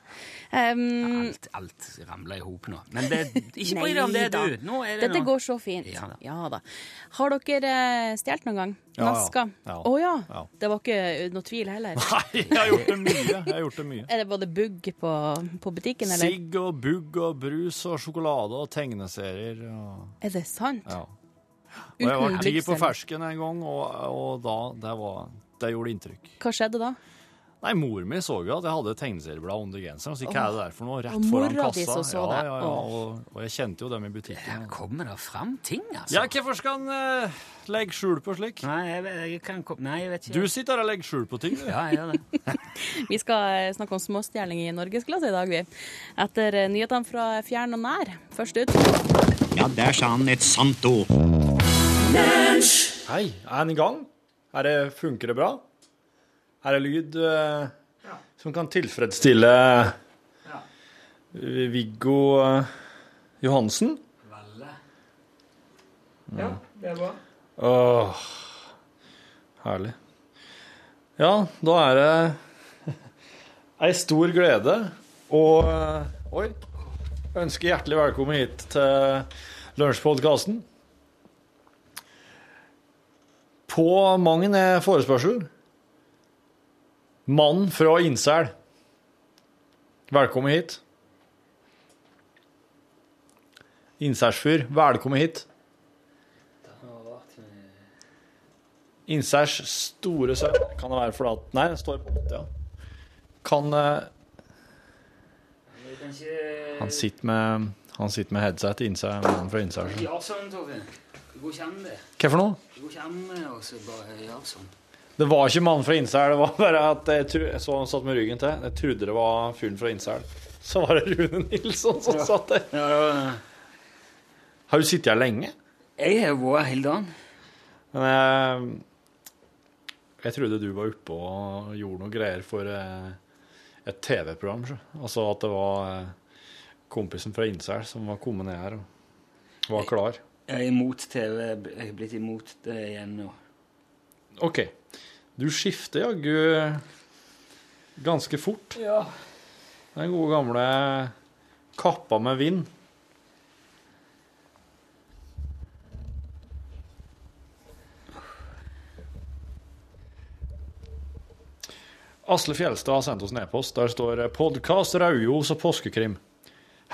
Um, Alt, alt ramler i hop nå. Men det, ikke bry deg om det, du. Nå er det Dette noe. går så fint. Ja da. Ja da. Har dere eh, stjålet noen gang? Ja, ja. Naska? Ja. Å ja. Ja. Det var ikke noe tvil heller. Nei, jeg har gjort det mye. Jeg har gjort det mye. Er det både bugg på, på butikken, eller? Sigg og bugg og brus og sjokolade og tegneserier. Og, Er det sant? ja. Og jeg var ti på fersken en gang, og, og da det, var, det gjorde inntrykk. Hva skjedde da? Nei, mor mi så jo at jeg hadde tegneserieblad under genseren, så er det der for noe rett Og foran kassa. Så så ja, det. ja, ja, og, og jeg kjente jo dem i Her butikken. kommer det fram ting, altså. Ja, hvorfor skal en uh, legge skjul på slik? Nei, jeg, vet- jeg kan kom... Nei, jeg vet ikke. Du sitter her og legger skjul på ting. du. Ja, jeg gjør det. Vi skal eh, snakke om småstjerning i norgesklasse i dag, vi. Etter eh, nyhetene fra fjern og nær. Først ut. Ja, der sa han et sant ord. Hei, er han i gang? Er det, funker det bra? Er det lyd eh, som kan tilfredsstille eh, Viggo uh, Johansen? Ja, det er bra. Åh, herlig. Ja, da er det ei stor glede og uh, Oi. Ønsker hjertelig velkommen hit til Lunsjpodkasten. På mang forespørsel. Mann fra Innsel. Velkommen hit. Innselsfyr, velkommen hit. Innsers store sønn Kan det være fordi at Nei, det står på åtte, ja. Kan eh, Han sitter med Han sitter med headset innsæ, mannen fra Innsær. Ja, sånn, Tove. Det går ikke an, det. Hva for noe? Det går ikke an å så bare gjøre sånn. Det var ikke mannen fra Innsær, det var bare at jeg, tro, jeg så han satt med ryggen til. Jeg trodde det var fyren fra Innsær. Så var det Rune Nilsson som satt der. Ja, ja. Har du sittet her lenge? Jeg har vært hele dagen. Men jeg, jeg trodde du var oppe og gjorde noe greier for eh, et TV-program. Altså at det var eh, kompisen fra Innsel som var kommet ned her og var klar. Jeg er imot TV. Jeg er blitt imot det igjen nå. OK. Du skifter jaggu ganske fort. Ja. Den gode gamle kappa med vind. Asle Fjelstad har sendt oss en e-post. Der står 'Podkast, Raujos og påskekrim'.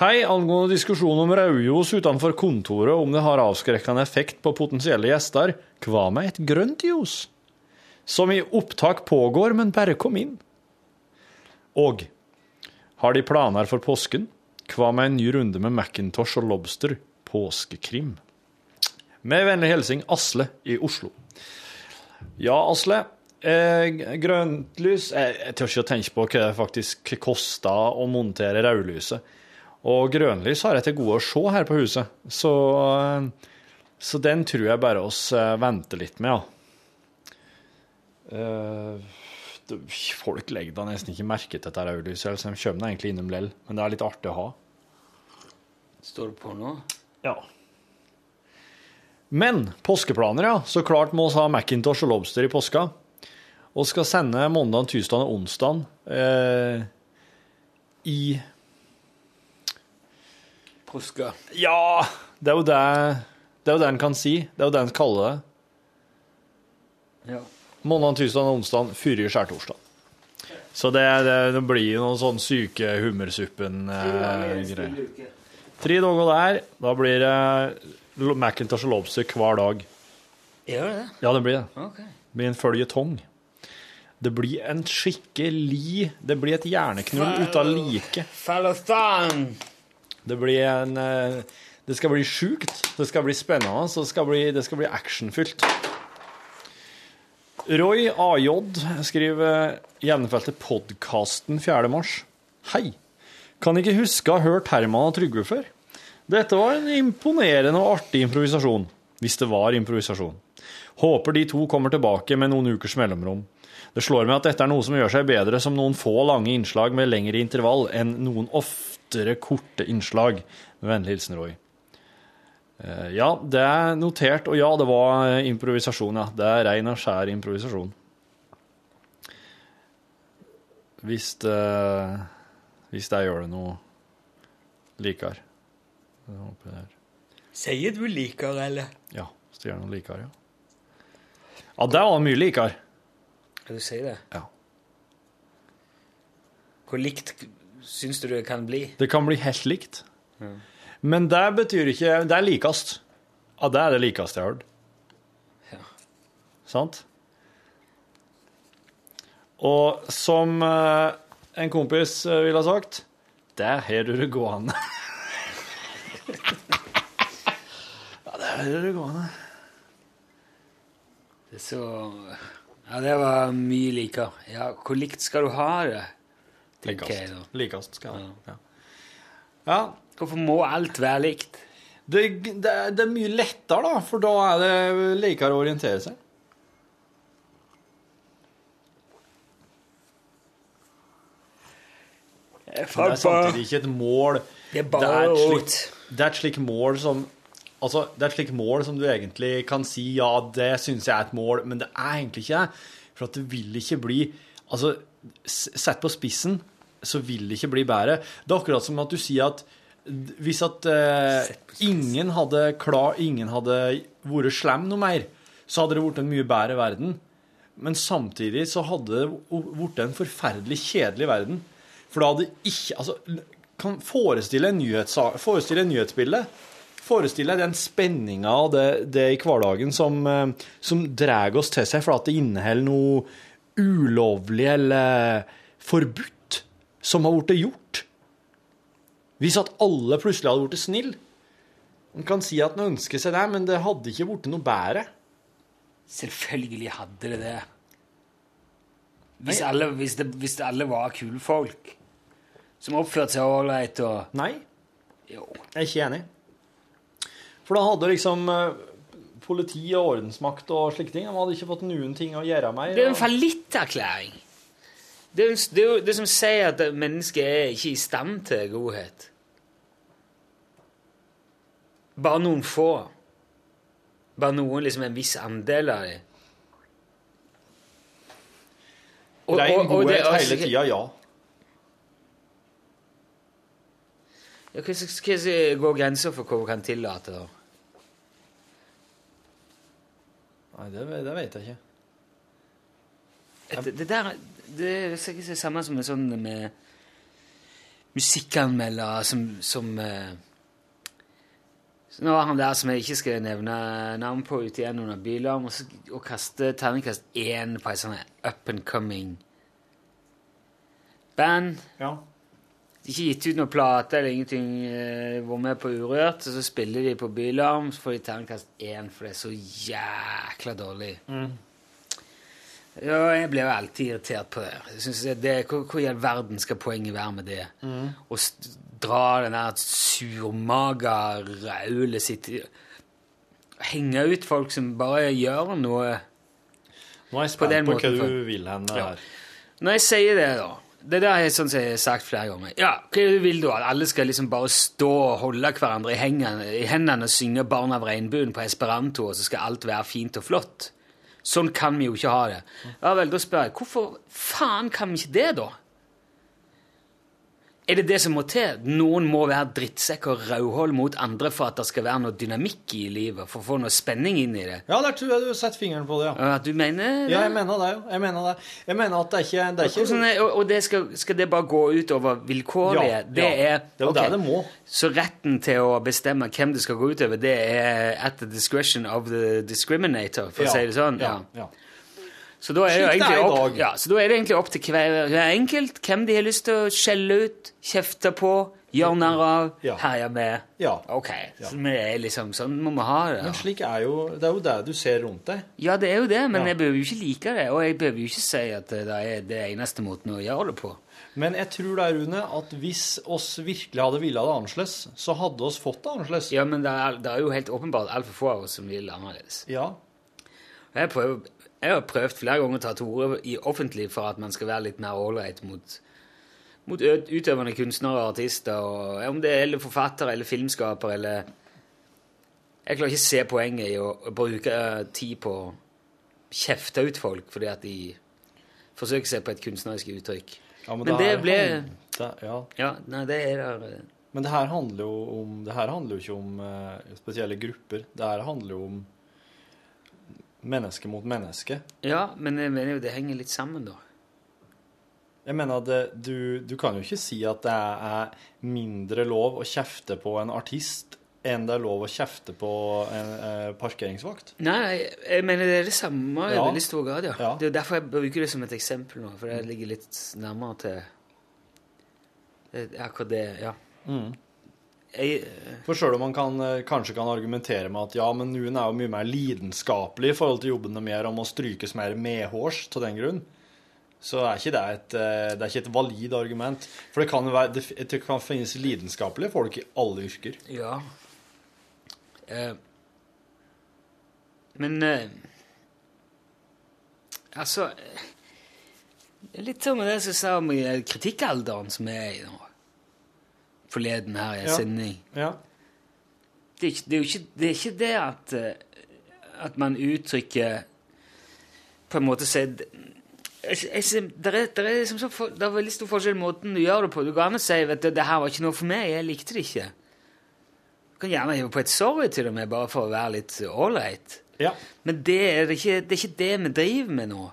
Hei, angående diskusjon om rødljos utenfor kontoret, om det har avskrekkende effekt på potensielle gjester, hva med et grønt ljos? Som i opptak pågår, men bare kom inn. Og har de planer for påsken? Hva med en ny runde med Macintosh og Lobster? Påskekrim. Med vennlig hilsen Asle i Oslo. Ja, Asle. Eh, grønt lys Jeg, jeg tør ikke å tenke på hva det faktisk koster å montere rødlyset. Og grønlys har jeg til gode å se her på huset, så, eh, så den tror jeg bare oss eh, venter litt med, ja. Eh, folk legger da nesten ikke merke til dette rødlyset, så de kommer egentlig innom lell, men det er litt artig å ha. Står det på nå? Ja. Men påskeplaner, ja. Så klart må vi ha Macintosh og Lobster i påska. Og skal sende mandag, tirsdag og onsdag eh, i Påska. Ja, det er jo det det er jo det en kan si. Det er jo det en kaller det. Ja. Mandag, tirsdag og onsdag før skjærtorsdag. Så det, det, det blir noen sånn syke hummersuppen-greier. Tre dager der. Da blir det Macintosh og Lobster hver dag. Gjør det det? Ja, det blir det. Okay. Det blir en føljetong. Det blir en skikkelig Det blir et hjerneknull av like. Falafan! Det blir en eh, Det skal bli sjukt. Det skal bli spennende. Så det skal bli, det skal bli actionfylt. Roy AJ skriver gjennomfeltet podkasten 4. mars. Hei. Kan ikke huske å ha hørt Herman og Trygve før. Dette var en imponerende og artig improvisasjon. Hvis det var improvisasjon. Håper de to kommer tilbake med noen ukers mellomrom. Det slår meg at dette er noe som gjør seg bedre som noen få lange innslag med lengre intervall enn noen oftere korte innslag. Med vennlig hilsen Roy. Eh, Ja, det er notert, og ja, det var eh, improvisasjon, ja. Det er rein og skjær improvisasjon. Hvis det Hvis det gjør det noe likere. Er- Sier du liker, eller? Ja, hvis det gjør noe likere, ja. Ja, det var mye likere. Du si det? Ja. Hvor likt syns du det kan bli? Det kan bli helt likt. Ja. Men det betyr ikke Det er likest. Ja, det er det likeste jeg har hørt. Ja. Sant? Og som eh, en kompis eh, ville ha sagt Der har du det gående. ja, der har du det gående. Det er så Ja, det var mye likere. Ja, hvor likt skal du ha det? Tenker jeg da. Likest. Skal det. Ja. ja. Hvorfor må alt være likt? Det, det, er- det er mye lettere, da, for da er det likere å orientere seg. Men det er samtidig ikke et mål Det er bare et slik, det er et slik mål som Altså, det er et slikt mål som du egentlig kan si ja, det syns jeg er et mål, men det er egentlig ikke det. For at det vil ikke bli Altså, sett på spissen, så vil det ikke bli bedre. Det er akkurat som at du sier at hvis at eh, ingen hadde klar, ingen hadde vært slem noe mer, så hadde det blitt en mye bedre verden. Men samtidig så hadde det blitt en forferdelig kjedelig verden. For da hadde ikke Altså, kan forestille en, forestille en nyhetsbilde. Forestille den spenninga og det, det i hverdagen som, eh, som drar oss til seg for at det inneholder noe ulovlig eller forbudt som har blitt gjort. Hvis at alle plutselig hadde blitt snille. Man kan si at man ønsker seg det, men det hadde ikke blitt noe bedre. Selvfølgelig hadde det det. Hvis alle, hvis det, hvis alle var kule folk som oppførte seg ålreit og Nei. Jo. Jeg er ikke enig. For da hadde liksom eh, politi og ordensmakt og slike ting De hadde ikke fått noen ting å gjøre mer. Det er en fallitterklæring. Det er det, er jo det som sier at mennesket er ikke i stand til godhet. Bare noen få. Bare noen, liksom en viss andel av dem. Rein godhet er hele tida, ja. Ja, Hva hva- hva går grensa for hva vi kan tillate? da? Nei, det, det vet jeg ikke. Det, det der det er sikkert det samme som med sånn med musikkanmeldere som, som eh, så Nå var han der som jeg ikke skal nevne navn på, ute igjen under bilarm og, og kaste terningkast én på ei sånn up and coming band. Ja. Ikke gitt ut noen plate eller ingenting. eh, Vært med på Urørt, og så spiller de på Bylarm, så får de terningkast én, for det er så jækla dårlig. Ja, jeg blir jo alltid irritert på det. Jeg det, det hvor, i all verden skal poenget være med det? Mm. Å dra den der surmaga raulet sitt Henge ut folk som bare gjør noe Nå er jeg På spent på, på hva du vil hen Ja. her. Når jeg sier det, da Det der er sånn som jeg har sagt flere ganger. Ja, hva vil du? At alle skal liksom bare stå og holde hverandre i hendene, i hendene og synge 'Barn av regnbuen' på esperanto, og så skal alt være fint og flott? Sånn kan vi jo ikke ha det. Ja vel, da spør jeg, hvorfor faen kan vi ikke det, da? Er det det som må til? Noen må være drittsekk og rødhål mot andre for at det skal være noe dynamikk i livet, for å få noe spenning inn i det? Ja, der tror jeg du setter fingeren på det, ja. Du mener det? Ja, jeg mener det, jo. Jeg mener det. Jeg mener at det er ikke, det er ikke Hvordan er, og og det skal, skal det bare gå utover vilkårlige? Ja, det ja. er Det er jo ok. det det må. Så retten til å bestemme hvem det skal gå utover, det er at the discretion of the discriminator, for å si det sånn? ja, ja. Så da det opp, ja, så da er det egentlig opp til hver, enkelt hvem de har lyst til å skjelle ut, kjefte på, gjøre narr av, Ja. herje med. Ja. Ok, så vi er liksom, sånn må vi ha det. Men slik er jo Det er jo det du ser rundt deg. Ja, det er jo det, men Ja. jeg behøver jo ikke like det, og jeg behøver jo ikke si at det er det eneste måten å gjøre det på. Men jeg tror da, Rune, at hvis oss virkelig hadde villet det annerledes, så hadde oss fått det annerledes. Ja, men det er, det er jo helt åpenbart altfor få av oss som vil annerledes. Ja. Jeg, prøver, jeg har prøvd flere ganger å ta til orde i offentlig for at man skal være litt mer ålreit mot, mot utøvende kunstnere og artister, og, om det er eller forfattere eller filmskapere eller Jeg klarer ikke å se poenget i å, bruke tid på å kjefte ut folk fordi at de forsøker seg på et kunstnerisk uttrykk. Ja, men det her ble det, ja. Ja, nei, det er der Men det her handler jo om Det her handler jo ikke om uh, spesielle grupper. Det her handler jo om menneske mot menneske. Ja, men jeg mener jo det henger litt sammen, da. Jeg mener at du, du kan jo ikke si at det er mindre lov å kjefte på en artist enn det er lov å kjefte på en eh, parkeringsvakt. Nei, jeg, mener det er det samme i Ja. veldig stor grad, ja. Ja. Det er jo derfor jeg bruker det som et eksempel nå, for det ligger litt nærmere til er akkurat det, ja. Mm. Jeg, For sjøl om man kan, eh, kanskje kan argumentere med at ja, men noen er jo mye mer lidenskapelig i forhold til jobben de gjør om å strykes mer medhårs av den grunn, så er ikke det et, eh, det er ikke et valid argument. For det kan, være, det, det kan finnes lidenskapelige folk i alle yrker. ja. Eh, men eh, Altså eh, Litt som det som sa om kritikkalderen som er i nå. Forleden her i en Ja. sending. Ja. det er, ikke, det er jo ikke det, er ikke det at, eh, at man uttrykker På en måte ser- det, er, det, liksom så for, det er veldig stor forskjell i måten du gjør det på. Du kan gjerne si vet du, det her var ikke noe for meg, jeg likte det ikke. Du kan gjerne hive på et sorry til og med, bare for å være litt ålreit. Ja. Men det er, det, ikke, det er ikke det vi driver med nå.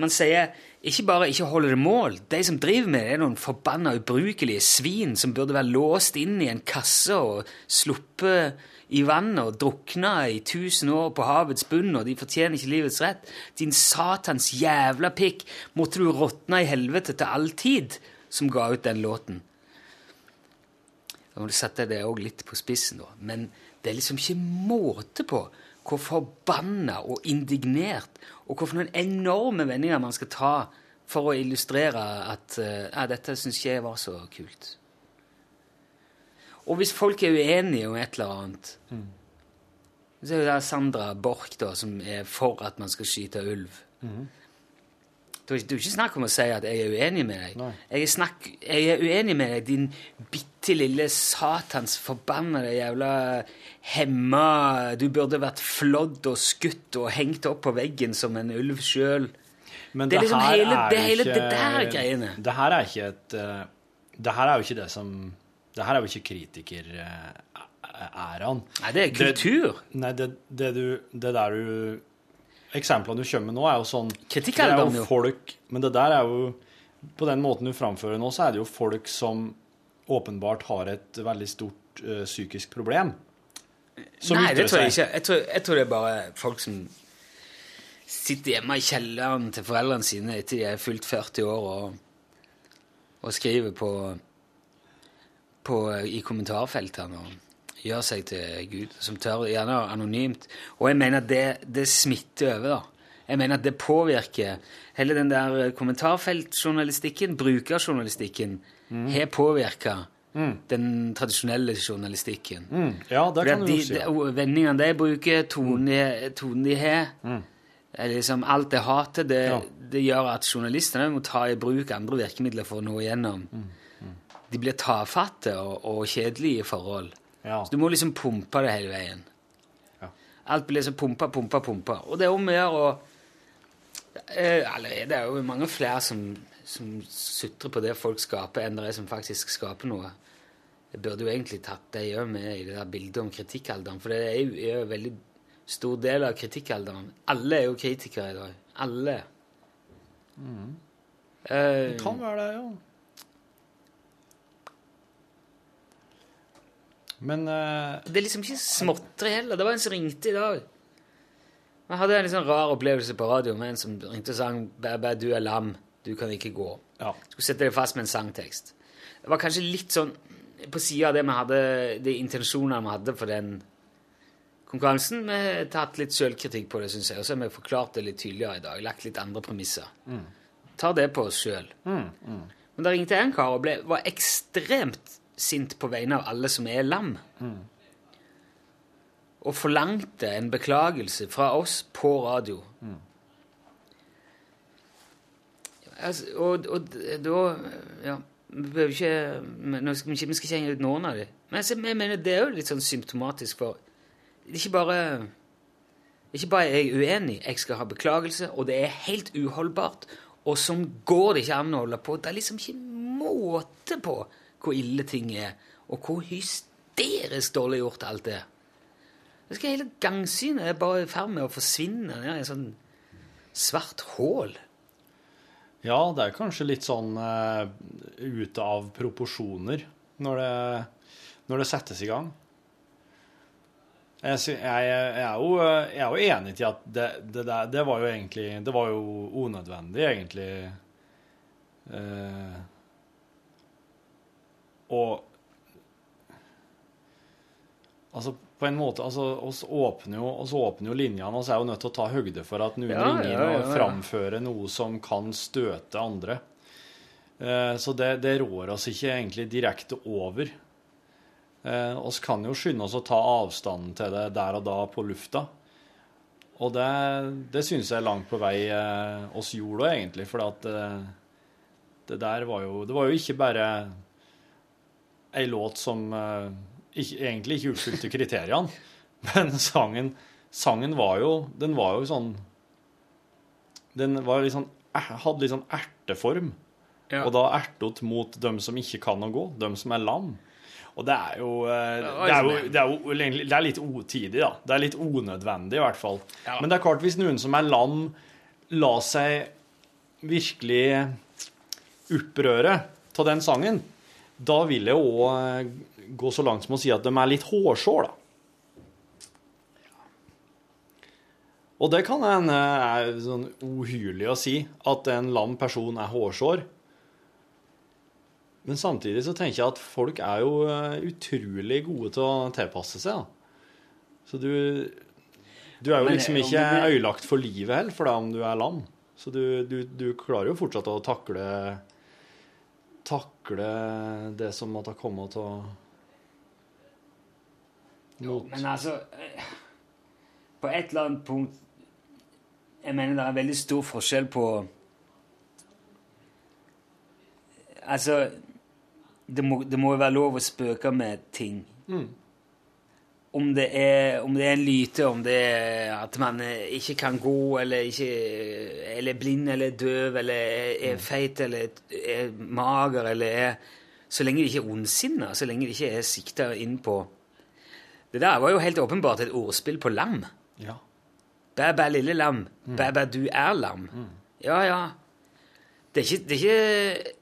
Man sier ikke bare ikke holder det mål. De som driver med det, er noen forbanna ubrukelige svin som burde være låst inn i en kasse og sluppet i vannet og drukna i tusen år på havets bunn, og de fortjener ikke livets rett. Din satans jævla pikk, måtte du råtne i helvete til all tid, som ga ut den låten. Da må du sette det òg litt på spissen, da. Men det er liksom ikke måte på hvor forbanna og indignert og hvorfor noen enorme vendinger man skal ta for å illustrere at eh, ja, dette syns ikke jeg var så kult. Og hvis folk er uenige om et eller annet Så er det Sandra Borch da, som er for at man skal skyte ulv. Ikke- det er jo ikke snakk om å si at jeg er uenig med deg. Jeg er, snakk, jeg er uenig med deg, din bitte lille satans forbannede jævla hemma Du burde vært flådd og skutt og hengt opp på veggen som en ulv sjøl. Men Det er liksom her hele- det hele ikke- det der greiene. Det her er ikke et eh, Det her er jo ikke det som Det her er jo ikke kritikeræraen. Nei, det er kultur. nei, det, det, du, det der du eksemplene du kommer med nå, er jo sånn Kritikkalderen, det er jo. jo folk, Men det der er jo På den måten du framfører nå, så er det jo folk som åpenbart har et veldig stort uh, psykisk problem. Som Nei, det tror jeg ikke. Jeg tror, jeg tror det er bare folk som sitter hjemme i kjelleren til foreldrene sine etter de er fylt 40 år og, og skriver på, på i kommentarfeltene og gjør seg til Gud, som tør, gjerne anonymt. Og jeg mener at det, det smitter over, da. Jeg mener at det påvirker hele den der kommentarfeltjournalistikken, brukerjournalistikken, har påvirka den tradisjonelle journalistikken. Mm. Ja, det kan du de, si. Vendingene de bruker, tonen de, har er liksom Alt det hatet, det, det gjør at journalistene må ta i bruk andre virkemidler for å nå igjennom. De blir tafatte og, og kjedelige i forhold. Så du må liksom pumpe det hele veien. Alt blir liksom pumpa, pumpa, pumpa. Og det er om å gjøre å eh, det er jo mange flere som, som sutrer på det folk skaper, enn det er som faktisk skaper noe. Jeg burde jo egentlig tatt det òg med i det der bildet om kritikkalderen, for det er jo, er jo en veldig stor del av kritikkalderen. Alle er jo kritikere i dag. Alle. Eh, Det kan være det, ja. Men uh, Det er liksom ikke småtteri heller. Det var en som ringte i dag. Jeg hadde en litt sånn rar opplevelse på radio med en som ringte og sang «Bæ, du er lam, du kan ikke gå. Skulle sette deg fast med en sangtekst. Det var kanskje litt sånn på sida av det vi hadde, de intensjonene vi hadde for den konkurransen. Vi har tatt litt sjølkritikk på det, syns jeg, og så har vi forklart det litt tydeligere i dag. Lagt litt andre premisser. Mm. Tar det på oss sjøl. Mm, mm. Men da ringte jeg en kar og ble, var ekstremt sint på vegne av alle som er lam. Mm. Og forlangte en beklagelse fra oss på radio. Mm. Altså, og, og da Ja, vi behøver ikke skal, ikke- Vi skal ikke henge ut noen av dem. Men altså, jeg mener, det er jo litt sånn symptomatisk for det er Ikke bare ikke bare er jeg uenig, jeg skal ha beklagelse, og det er helt uholdbart. Og sånn går det ikke an å holde på. Det er liksom ikke måte på hvor ille ting er, og hvor hysterisk dårlig gjort alt er. Det skal Hele gangsynet er bare i ferd med å forsvinne ned i et sånn svart hull. Ja, det er kanskje litt sånn uh, ute av proporsjoner når det, når det settes i gang. Jeg, jeg, jeg, er jo, jeg er jo enig til at det, det, det var jo egentlig Det var jo unødvendig, egentlig. Eh, og Altså, på en måte altså, oss åpner jo, oss åpner jo linjene, så er jo nødt til å ta høgde for at noen Ja, ringer ja, ja, og framfører noe som kan støte andre. Eh, så det, det rår oss ikke egentlig direkte over. Eh, oss kan jo skynde oss å ta avstanden til det der og da på lufta. Og det, det syns jeg langt på vei eh, oss gjorde òg, egentlig. For at eh, det der var jo Det var jo ikke bare ei låt som uh, ikke, egentlig ikke oppfylte kriteriene, men sangen, sangen var jo Den var jo sånn Den var litt sånn, er- hadde litt sånn erteform. Og da ertet mot dem som ikke kan å gå, dem som er lam. Og det er jo eh, Det er jo, liksom- det er jo det er litt otidig, da. Det er litt unødvendig, i hvert fall. Ja. Men det er klart, hvis noen som er lam, la seg virkelig opprøre av den sangen, da vil jeg òg gå så langt som å si at de er litt hårsår, da. Og det kan hende er sånn uhyrlig å si, at en lam person er hårsår. Men samtidig så tenker jeg at folk er jo eh, utrolig gode til å tilpasse seg. Da. Så du, du er jo Men, liksom ikke øyelagt ødelagt for livet heller, for da om du er lam. Så du, du, du klarer jo fortsatt å takle takle det som måtte komme til mot Men altså eh, På et eller annet punkt Jeg mener det er veldig stor forskjell på Altså Det må, det må jo være lov å spøke med ting. Mm. Om det, er, om det er en lyte, om det er at man ikke kan gå, eller ikke Eller er blind, eller er døv, eller er, er feit, eller er, er mager, eller er Så lenge det ikke er ondsinna, så lenge det ikke er sikta inn på Det der var jo helt åpenbart et ordspill på lam. Ja. Bæ, bæ, lille lam. Bæ, bæ, du er lam. Ja, ja. Det er ikke, det er ikke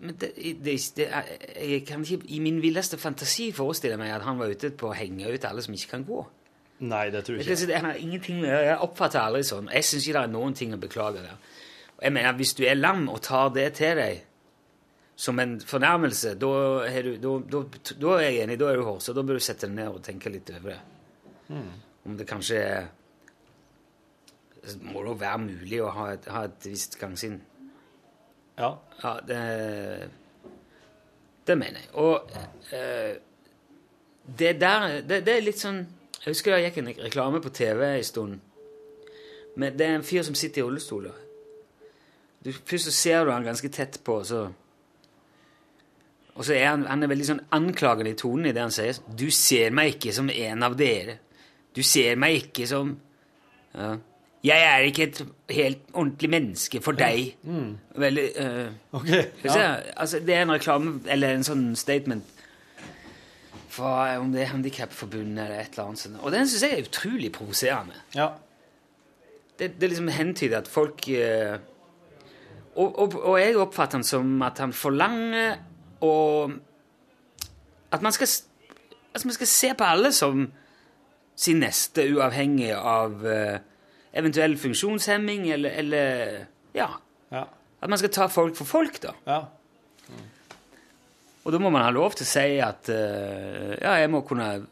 men det, det, det Jeg kan ikke i min villeste fantasi forestille meg at han var ute på å henge ut alle som ikke kan gå. Nei, det tror Jeg, ikke. det har ingenting med Jeg oppfatter aldri sånn. Jeg syns ikke det er noen ting å beklage der. Jeg mener, Hvis du er lam og tar det til deg som en fornærmelse, da er, er jeg enig, da er du hård, så da bør du sette deg ned og tenke litt over det. Mm. Om det kanskje er må det være mulig å ha et, ha et visst gangsinn. Ja. Ja, det Det mener jeg. Og eh, det der det, det er litt sånn Jeg husker det gikk en reklame på TV en stund. Men det er en fyr som sitter i rullestol. Du, først så ser du han ganske tett på, så Og så er han, han er veldig sånn anklagende i tonen i det han sier. 'Du ser meg ikke som en av dere. Du ser meg ikke som ja. 'Jeg er ikke et helt ordentlig menneske for deg.' Mm. Veldig eh, okay, ja. se, altså, Det er en reklame, eller en sånn statement fra om det er Handikapforbundet eller et eller annet sånt. Og den syns jeg er utrolig provoserende. Ja. Det, det liksom hentyder at folk eh, og, og, og jeg oppfatter han som at han forlanger og At man skal, at man skal se på alle som sin neste, uavhengig av eh, eventuell funksjonshemming eller, eller Ja. Ja. At man skal ta folk for folk, da. Ja. Og da må man ha lov til å si at uh, Ja, jeg må kunne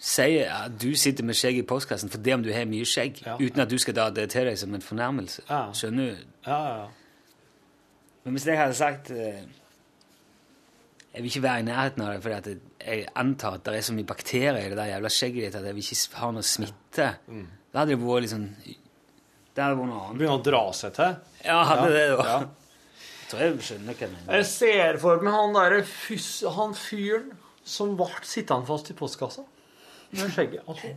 si at du sitter med skjegg i postkassen for det om du har mye skjegg, uten at du skal ta det til deg som en fornærmelse. Ja. Skjønner du? Ja, ja, ja. Men hvis jeg hadde sagt uh, Jeg vil ikke være i nærheten av det, for jeg- antar at det er så mye bakterier i det der jævla skjegget ditt at jeg vil ikke ha noe smitte. Da hadde det vært liksom Det hadde vært noe annet. Begynne å dra seg til? Ja, hadde Ja, det, da. ja. Jeg tror jeg skjønner hva jeg mener. Jeg ser for meg han derre han fyren som ble sittende fast i postkassa med skjegget. Altså,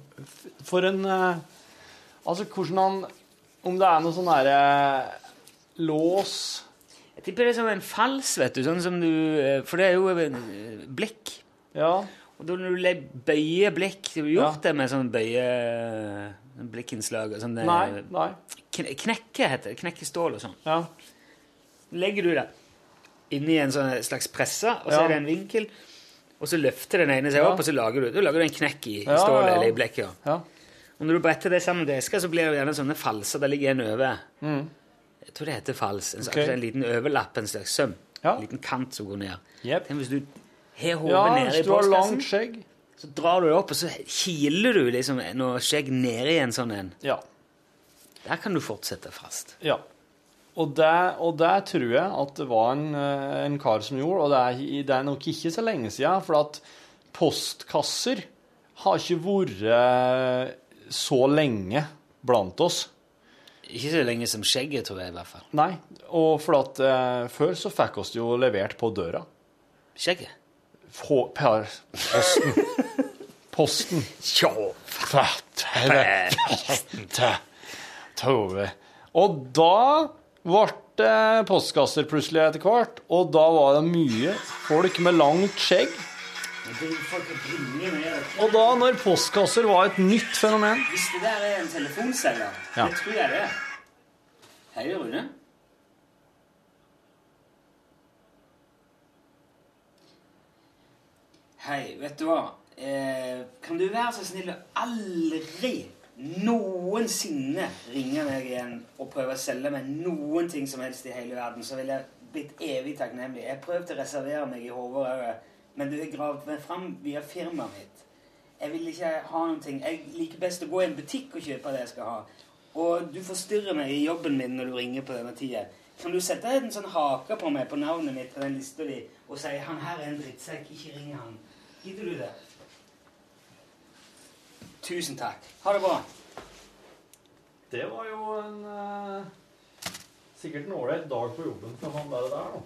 for en eh, Altså, hvordan han Om det er noe sånn derre lås Jeg tipper det er som en fals, vet du. Sånn som du eh, For det er jo eh, blekk. Ja. Og da når du bøyer blekk Har gjort Ja. det med sånn bøye blikkinnslag og sånn? Nei. nei. kn- Knekke heter det. Knekke stål og sånn. Ja. Legger du det inni en sånn slags presse, og så Ja. er det en vinkel, og så løfter den ene seg Ja. opp, og så lager du, da lager du en knekk i, Ja, stålet ja, ja. eller i blekket. Ja. Ja. Og når du bretter det sammen med eska, så blir det gjerne sånne falser. Der ligger en over. Mm. Jeg tror det heter fals. En, slags- Ok. en liten overlapp, en slags søm. Ja. En liten kant som går ned. Yep. Tenk hvis du har hodet Ja, nede i hvis du har postkassen, langt skjegg. Så drar du det opp, og så kiler du liksom noe skjegg nedi en sånn en. Ja. Der kan du fortsette fast. Ja. Og det, og det tror jeg at det var en, eh, en kar som gjorde, og det er, det er nok ikke så lenge siden, for at postkasser har ikke vært så lenge blant oss. Ikke så lenge som skjegget, tror jeg i hvert fall. Nei, og for at eh, før så fikk oss det jo levert på døra. Skjegget? Få, per, posten. Posten. Tove. Og da ble postkasser plutselig etter hvert, og da var det mye folk med langt skjegg. Og da, når postkasser var et nytt fenomen Hvis det der er en telefonselger, Ja. det tror jeg det er. Hei, Rune. Hei, vet du hva? Eh, kan du være så snill å aldri noensinne ringe meg igjen og prøve å selge meg noen ting som helst i hele verden, så ville jeg blitt evig takknemlig. Jeg prøvde å reservere meg i hodet men du har gravd meg fram via firmaet mitt. Jeg vil ikke ha noen ting. Jeg liker best å gå i en butikk og kjøpe det jeg skal ha. Og du forstyrrer meg i jobben min når du ringer på denne tida. Kan du sette en sånn hake på meg på navnet mitt på den lista di og si 'Han her er en drittsekk, ikke ring han'? Gidder du det? Tusen takk. Ha det bra. Det var jo en eh, sikkert en ålreit dag på jobben for han der, der nå.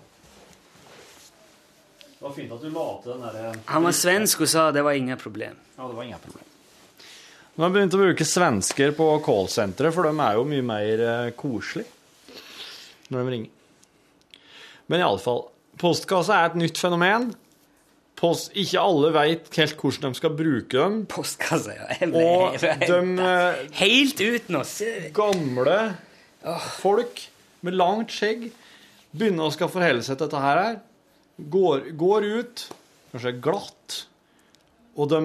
Det var fint at du la til den derre Han var svensk og sa det var ingen problem. Ja, det var ingen problem. Nå har jeg begynt å bruke svensker på callsenteret, for de er jo mye mer eh, koselige når de ringer. Men iallfall, postkassa er et nytt fenomen. Post, ikke alle veit helt hvordan de skal bruke dem. Postkassa, ja. Og de eh, Helt ut nå. gamle folk med langt skjegg begynner å skal forholde seg til dette her. Går, går ut, kanskje glatt, og de,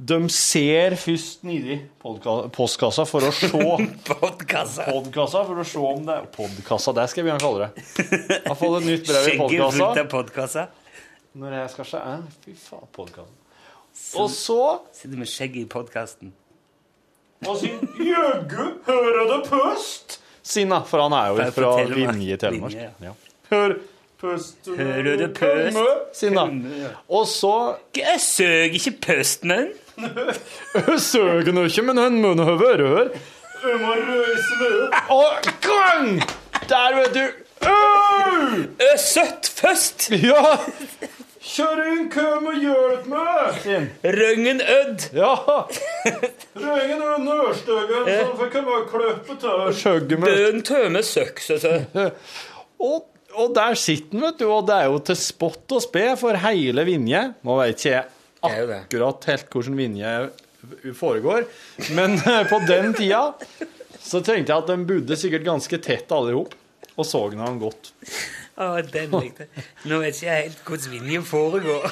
de ser først nedi postkassa for å se Podkassa. Podkassa for å se om det Podkassa, det skal jeg begynne kalle det. Har fått et nytt brev i podkassa. Når jeg skal eh, Fy faen, podkasten. Og så Sitter med skjegget i podkasten. Og sier 'Jøgu, hører det pøst?' Sinna, for han er jo Fra fra. Vinje i Telemark. Linje, Ja. Hør pøst Hører det pøst? Sinna. Og så Jeg søg ikke pøstmenn. Søker nå ikke, men hun nå være her. Jeg må røyse meg. Og gang! Der, vet du. «Ø Søtt først! Ja! Kjør inn, kom og hjelp meg! Røngen Ødd. Ja! Røngen og Nørstøgen som får komme og kløpe mitt. Bøen tømme søkk, så så. Og, og der sitter han, vet du, og det er jo til spott og spe for hele Vinje. Nå veit ikke jeg akkurat helt hvordan Vinje foregår, men eh, på den tida så tenkte jeg at de bodde sikkert ganske tett alle i hop, og så han godt. Å, den likte jeg. Nå vet ikke jeg helt hvordan Vinje foregår.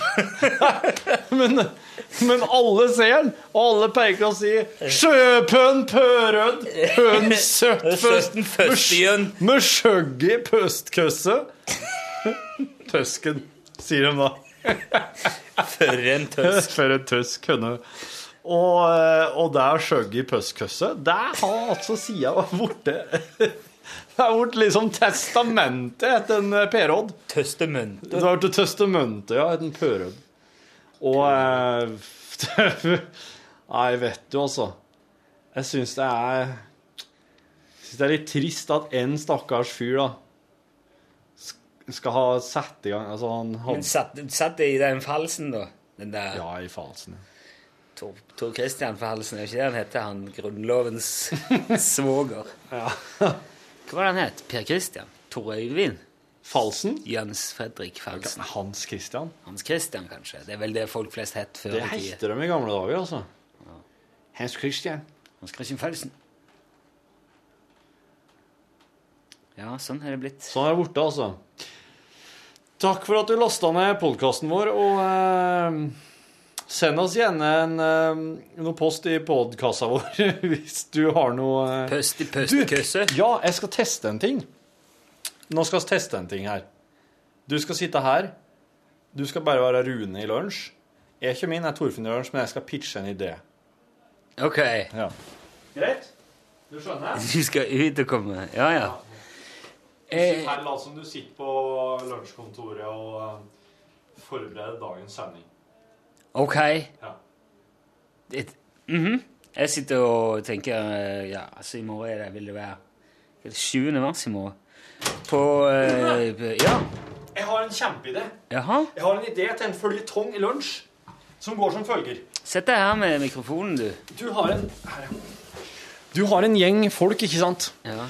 Men, men alle ser den, og alle peker og sier 'Sjøpønn pørødd, høn søtt først', med skjøgg i pøstkøsse. Tøsken, sier de da. For en tøsk. For en tøsk kunne Og, eh, og det er skjøgg i pøstkøsse. der har altså sida borte Det blitt liksom testamentet etter en eh, Per-Odd. Testamentet. Det har blitt testamentet, ja, etter en Per-Odd. Og eh, Nei, vet du, altså. Jeg syns det er Jeg synes det er litt trist at en stakkars fyr, da, skal ha satt i gang Altså, han Men satt, satt det i den falsen, da? Den der Ja, i falsen. Tor, Tor Christian Falsen, er ikke det han heter? Han Grunnlovens svoger. Ja. Hva var det han het? Per Christian? Tor Øyvind? Falsen? Jens Fredrik Falsen. Hans Christian? Hans Christian, kanskje. Det er vel det folk flest het før Det i tida. heter de i gamle dager, altså. Hans Christian. Hans Christian Falsen. Ja, sånn er det blitt. Sånn er det borte, altså. Takk for at du lasta ned podkasten vår, og eh, send oss gjerne en, eh, noe post i podkassa vår hvis du har noe eh, Pøst i postkøsse? Ja, jeg skal teste en ting. Nå skal vi teste en ting her. Du skal sitte her. Du skal bare være Rune i lunsj. Jeg kommer inn, jeg er Torfinn i lunsj, men jeg skal pitche en idé. OK. Ja. Greit? Du skjønner? Du skal ut og komme Ja, ja. Sitt her, la som du sitter på lunsjkontoret og eh, forbereder dagens sending. OK. Ja. Et, mm -hmm. Jeg sitter og tenker eh, Ja, altså, i morgen er det, vil det være det er 7. mars i morgen. På eh, Ja. Jeg har en kjempeidé. Jaha. Jeg har en idé til en føljetong i lunsj som går som følger. Sett deg her med mikrofonen, du. Du har en her, ja. Du har en gjeng folk, ikke sant? Ja.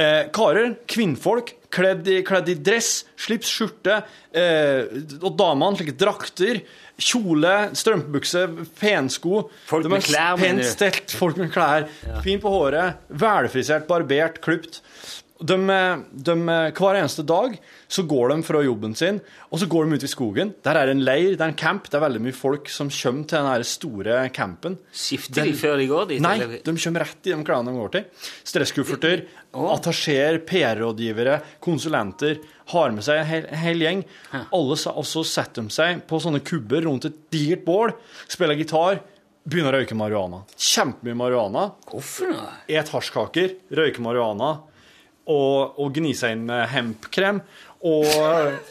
Eh, karer, kvinnfolk, kledd i, kledd i dress, slips, skjorte, eh, og damene slike drakter, kjole, strømpebukse, pensko. Folk med klær, mener Pent du? stelt, folk med klær. Fin på håret, velfrisert, barbert, klipt. De, de, hver eneste dag så går de fra jobben sin, og så går de ut i skogen. Der er det en leir, det er en camp. Det er veldig mye folk som kommer til den store campen. Skifter de før de går dit? Nei, eller? de kommer rett i de klærne de går til. Stresskufferter, attachéer, PR-rådgivere, konsulenter. Har med seg en hel, en hel gjeng. Alle, også setter de seg på sånne kubber rundt et digert bål, spiller gitar, begynner å røyke marihuana. Kjempemye marihuana. Hvorfor? Et hasjkaker, røyke marihuana og, og gni seg inn med hempkrem. Og,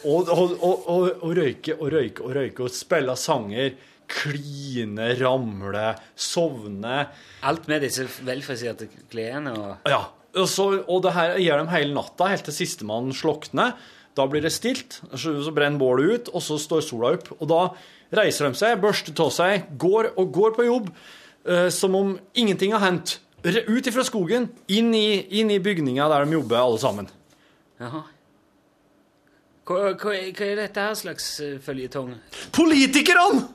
og, og, røyke og røyke og røyke og spille sanger. Kline, ramle, sovne. Alt med disse velfriserte klærne og Ja. Så, og det her gjør de hele natta, helt til sistemann slukner. Da blir det stilt, så brenner bålet ut, og så står sola opp. Og da reiser de seg, børster av seg, går og går på jobb eh, som om ingenting har hendt. Re- Ut ifra skogen, inn i, inn i bygninga der de jobber, alle sammen. Jaha. Hva, hva, hva er dette her slags uh, føljetong? Politikerne!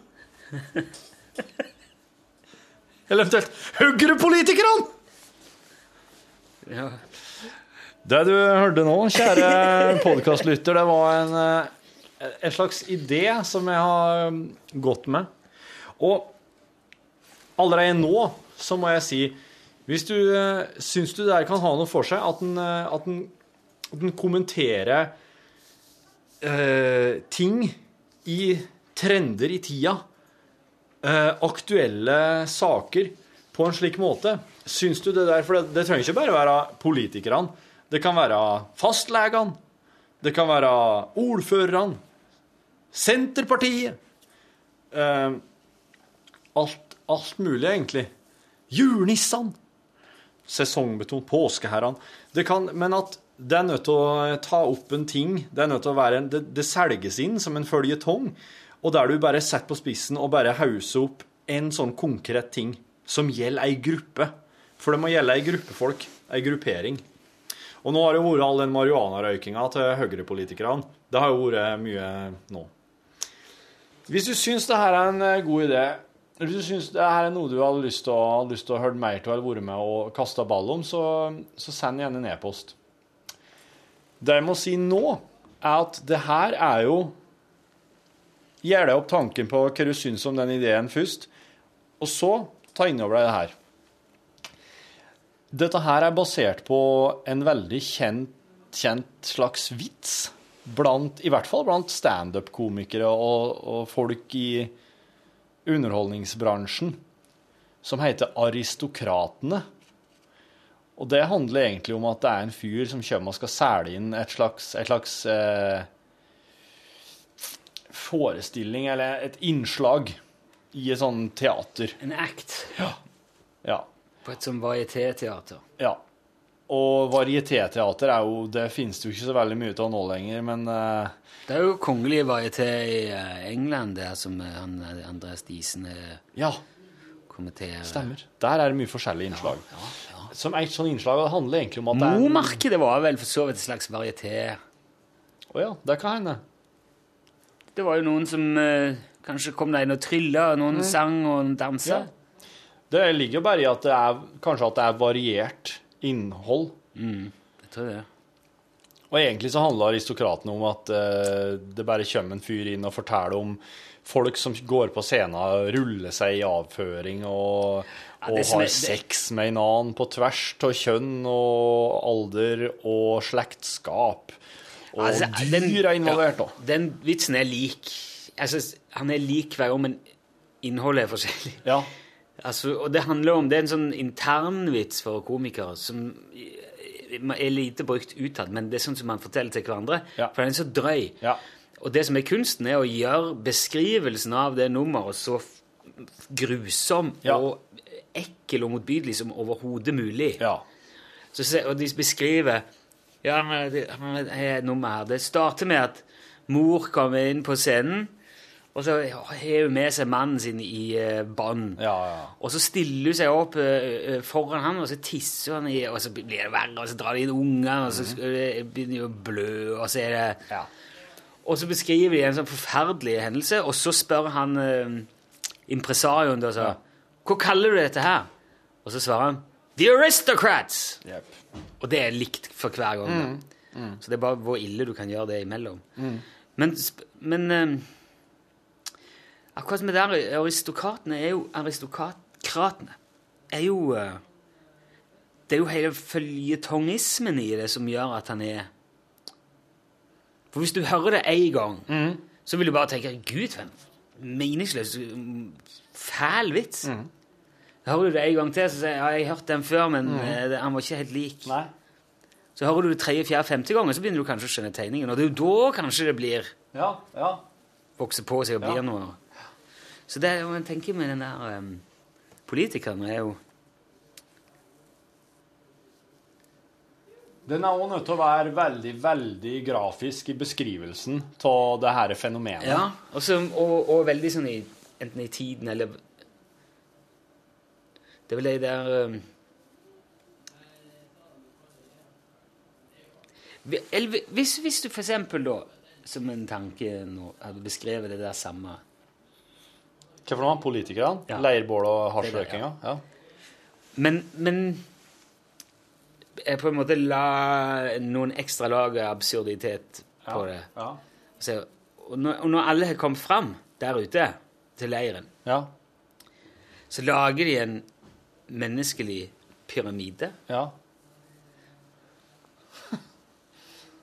Eller eventuelt Høyre-politikerne! Ja. Det du hørte nå, kjære podkastlytter, det var en, eh, en slags idé som jeg har um, gått med. Og allerede nå så må jeg si Hvis du uh, syns du det kan ha noe for seg, at den, uh, at den, at den kommenterer uh, ting i trender i tida, uh, aktuelle saker, på en slik måte Syns du det der For det, det trenger ikke bare være politikerne. Det kan være fastlegene. Det kan være ordførerne. Senterpartiet. Alt, alt mulig, egentlig. Julenissene. Sesongbetont. Påskeherrene. Det kan, men at det er nødt til å ta opp en ting. Det er nødt til å være en, det, det selges inn som en føljetong. Og der du bare setter på spissen og bare hauser opp en sånn konkret ting som gjelder ei gruppe. For det må gjelde ei gruppe folk. Ei gruppering. Og nå har det vært all den marihuanarøykinga til høyrepolitikerne. Det har jo vært mye nå. Hvis du syns det her er en eh, god idé, hvis du syns det her er noe du hadde lyst til å, å høre mer til eller vært med og kasta ball om, så, så send gjerne en e-post. Det jeg må si nå, er at det her er jo Gjør deg opp tanken på hva du syns om den ideen først, og så ta inn over deg det her. Dette her er basert på en veldig kjent, kjent slags vits, blant, i hvert fall blant standup-komikere og, og folk i underholdningsbransjen, som heter Aristokratene. Og det handler egentlig om at det er en fyr som kommer og skal selge inn et slags, et slags eh, forestilling, eller et innslag, i et sånt teater. En act Ja. på et sånt varietéteater. Ja. Og varietéteater er jo Det finnes det jo ikke så veldig mye av nå lenger, men uh, Det er jo kongelig varieté i eh, England, det som eh, han, Andreas Diesen eh, Ja. kommenterer. Stemmer. Der er det mye forskjellige innslag. Som et sånt innslag det handler egentlig om at det er Momarkedet var vel for så vidt et slags varieté. Å ja, det kan hende. Det var jo noen som uh, Kanskje kom deg inn og trylla, og noen Mm. sang og dansa. Ja. Det ligger jo bare i at det er kanskje at det er variert innhold. Mm, jeg tror det. Og egentlig så handler aristokratene om at eh, det bare kommer en fyr inn og forteller om folk som går på scenen og ruller seg i avføring og, Ja, og har sex med en annen på tvers av kjønn og alder og slektskap. Og Altså, dyr er involvert, da. Den vitsen er lik. Altså, han er lik hver gang, men innholdet er forskjellig. Ja. Altså, og det handler om Det er en sånn internvits for komikere som er lite brukt utad, men det er sånn som man forteller til hverandre. For den er så drøy. Og det som er kunsten, er å gjøre beskrivelsen av det nummeret så grusom grusom og ekkel og motbydelig som overhodet mulig. Så, og de beskriver Ja, men det, men det er nummer her. Det starter med at mor kommer inn på scenen, og så har hun med seg mannen sin i uh, bånd. Og så stiller hun seg opp eh, eh, foran han, og så tisser han i, og så blir det verre, og så drar de inn ungene, og så eh, begynner de å blø, og så er det Og så beskriver de en sånn forferdelig hendelse, og så spør han uh, impresarioen da så, Hva kaller du dette her? Og så svarer han The Aristocrats! Og det er likt for hver gang. Mm. Mm. Så det er bare hvor ille du kan gjøre det imellom. Mm. Men, men eh, akkurat som det der aristokratene er jo Aristokratene er jo eh, Det er jo hele føljetongismen i det som gjør at han er For hvis du hører det én gang, så vil du bare tenke Gud, for en meningsløs, mm, fæl vits. Hører du det en gang til, så sier jeg ja, jeg har hørt den før, men Mhm. eh, det, han var ikke helt lik. Så hører du det tredje, fjerde, femte gangen, så begynner du kanskje å skjønne tegningen. Og det er jo da kanskje det blir Ja, ja. vokser på seg og Ja. blir noe. Så det er jo, jeg tenker med den der um, Politikeren er jo Den er òg nødt til å være veldig, veldig grafisk i beskrivelsen av det her fenomenet. Ja, også, og, og veldig sånn i Enten i tiden eller Det er vel det der um, hvis, hvis du eksempel da som en tanke nå hadde beskrevet det der samme Hva for noe? Politikerne? Ja. Leirbål og hasjrøykinga? Ja. Men, men jeg på en måte la noen ekstra lag absurditet på det. Ja. Så, og, når, og når alle har kommet fram der ute til leiren, Ja. så lager de en menneskelig pyramide. Ja.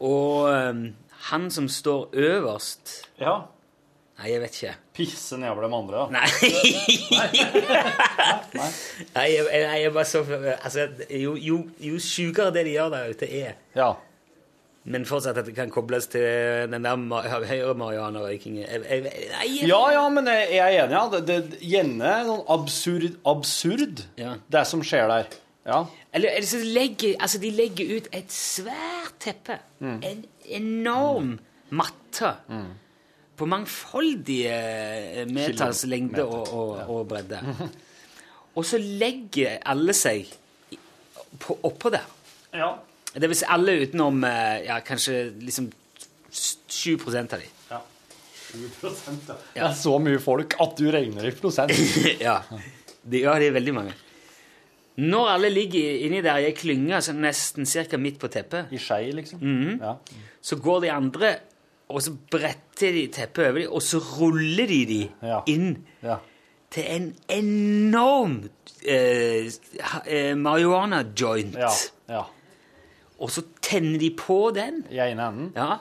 Og um, han som står øverst ja. Nei, jeg vet ikke. Pisse nedover de andre, da. Nei. Nei, jeg, jeg, jeg er bare så altså, Jo, jo, jo sjukere det de gjør der ute, er Ja. Men fortsatt at det kan kobles til den der Nei, jeg- Ja, ja, men jeg er enig. Ja. Det, det gjerne noen absurd, absurd Ja. det som skjer der. Ja. Eller, eller så legger, altså de legger ut et svært teppe. En enorm matte. På mangfoldige eh, meters lengde og, og, og bredde. Og så legger alle seg på, oppå der. ja. Det vil si alle utenom eh, ja, kanskje liksom 7 av de. ja. 7 ja. Det er så mye folk at du regner i prosent. ja. De, ja, det er veldig mange. Når alle ligger inni der i ei klynge nesten cirka midt på teppet, I skei, liksom. Mhm. Ja. så går de andre og så bretter de teppet over dem, og så ruller de de Ja. inn Ja. til en enorm eh, eh, marihuana-joint. Ja. ja. Og så tenner de på den. I ene enden. Ja.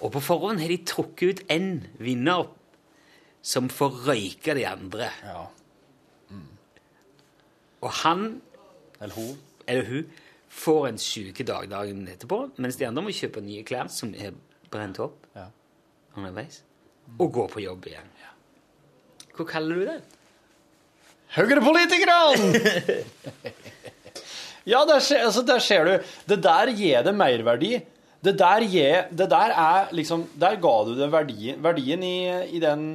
Og på forhånd har de trukket ut en vinner som får røyke de andre. Ja. Og han Eller hun. eller hun får en sykedag dagen etterpå, mens de andre må kjøpe nye klær som er brent opp Ja. underveis, og gå på jobb igjen. Hva kaller du det? Høyrepolitikerne! ja, der ser, altså, der ser du. Det der gir det merverdi. Det der, gir, det der er liksom Der ga du det verdien, verdien i, i den,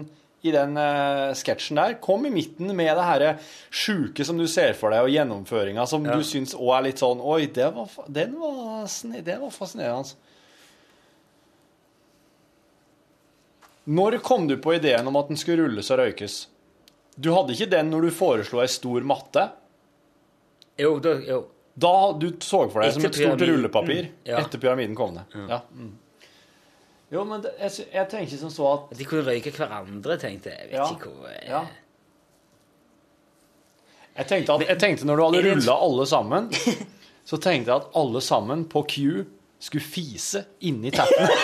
i den uh, sketsjen der. Kom i midten med det herre sjuke som du ser for deg, og gjennomføringa som Ja. du syns òg er litt sånn Oi, det var, den var, den var fascinerende. Når kom du på ideen om at den skulle rulles og røykes? Du hadde ikke den når du foreslo ei stor matte? Jo, da, jo. Da du så for deg som et stort pyramiden. rullepapir Ja. etter pyramiden kom det. Ja. Mm. Jo, men det, jeg, jeg tenker som så at de kunne røyke hverandre, tenkte jeg. Jeg vet Ja. ikke hvor jeg... Ja. Jeg tenkte, at, jeg tenkte når du hadde rulla alle sammen, så tenkte jeg at alle sammen på Q skulle fise inni tappen.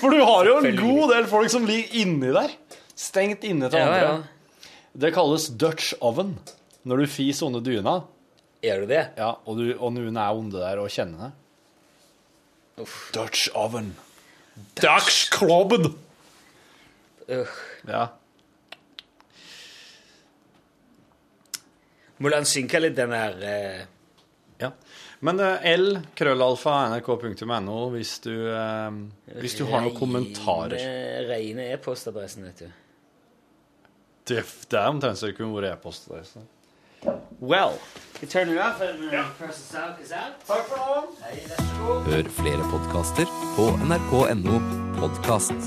For du har jo en god del folk som ligger inni der. Stengt inne til Ja, andre. ja. Det kalles Dutch oven når du fiser under dyna. Gjør du det? Ja, og, du, og noen er onde der og kjenner det. Dutch oven. Dutch klobben! Øh. Ja. Må synker litt, den der uh... ja. Men eh, L, krøllalfa, nrk.no hvis du, eh, hvis du har noen kommentarer. Reine, e-postadressen, vet du. Det, det er omtrent så det kunne vært e-postadressen. Well. You turn it off and uh, press the sound is out. Takk for nå. Hør flere podkaster på nrk.no podkast.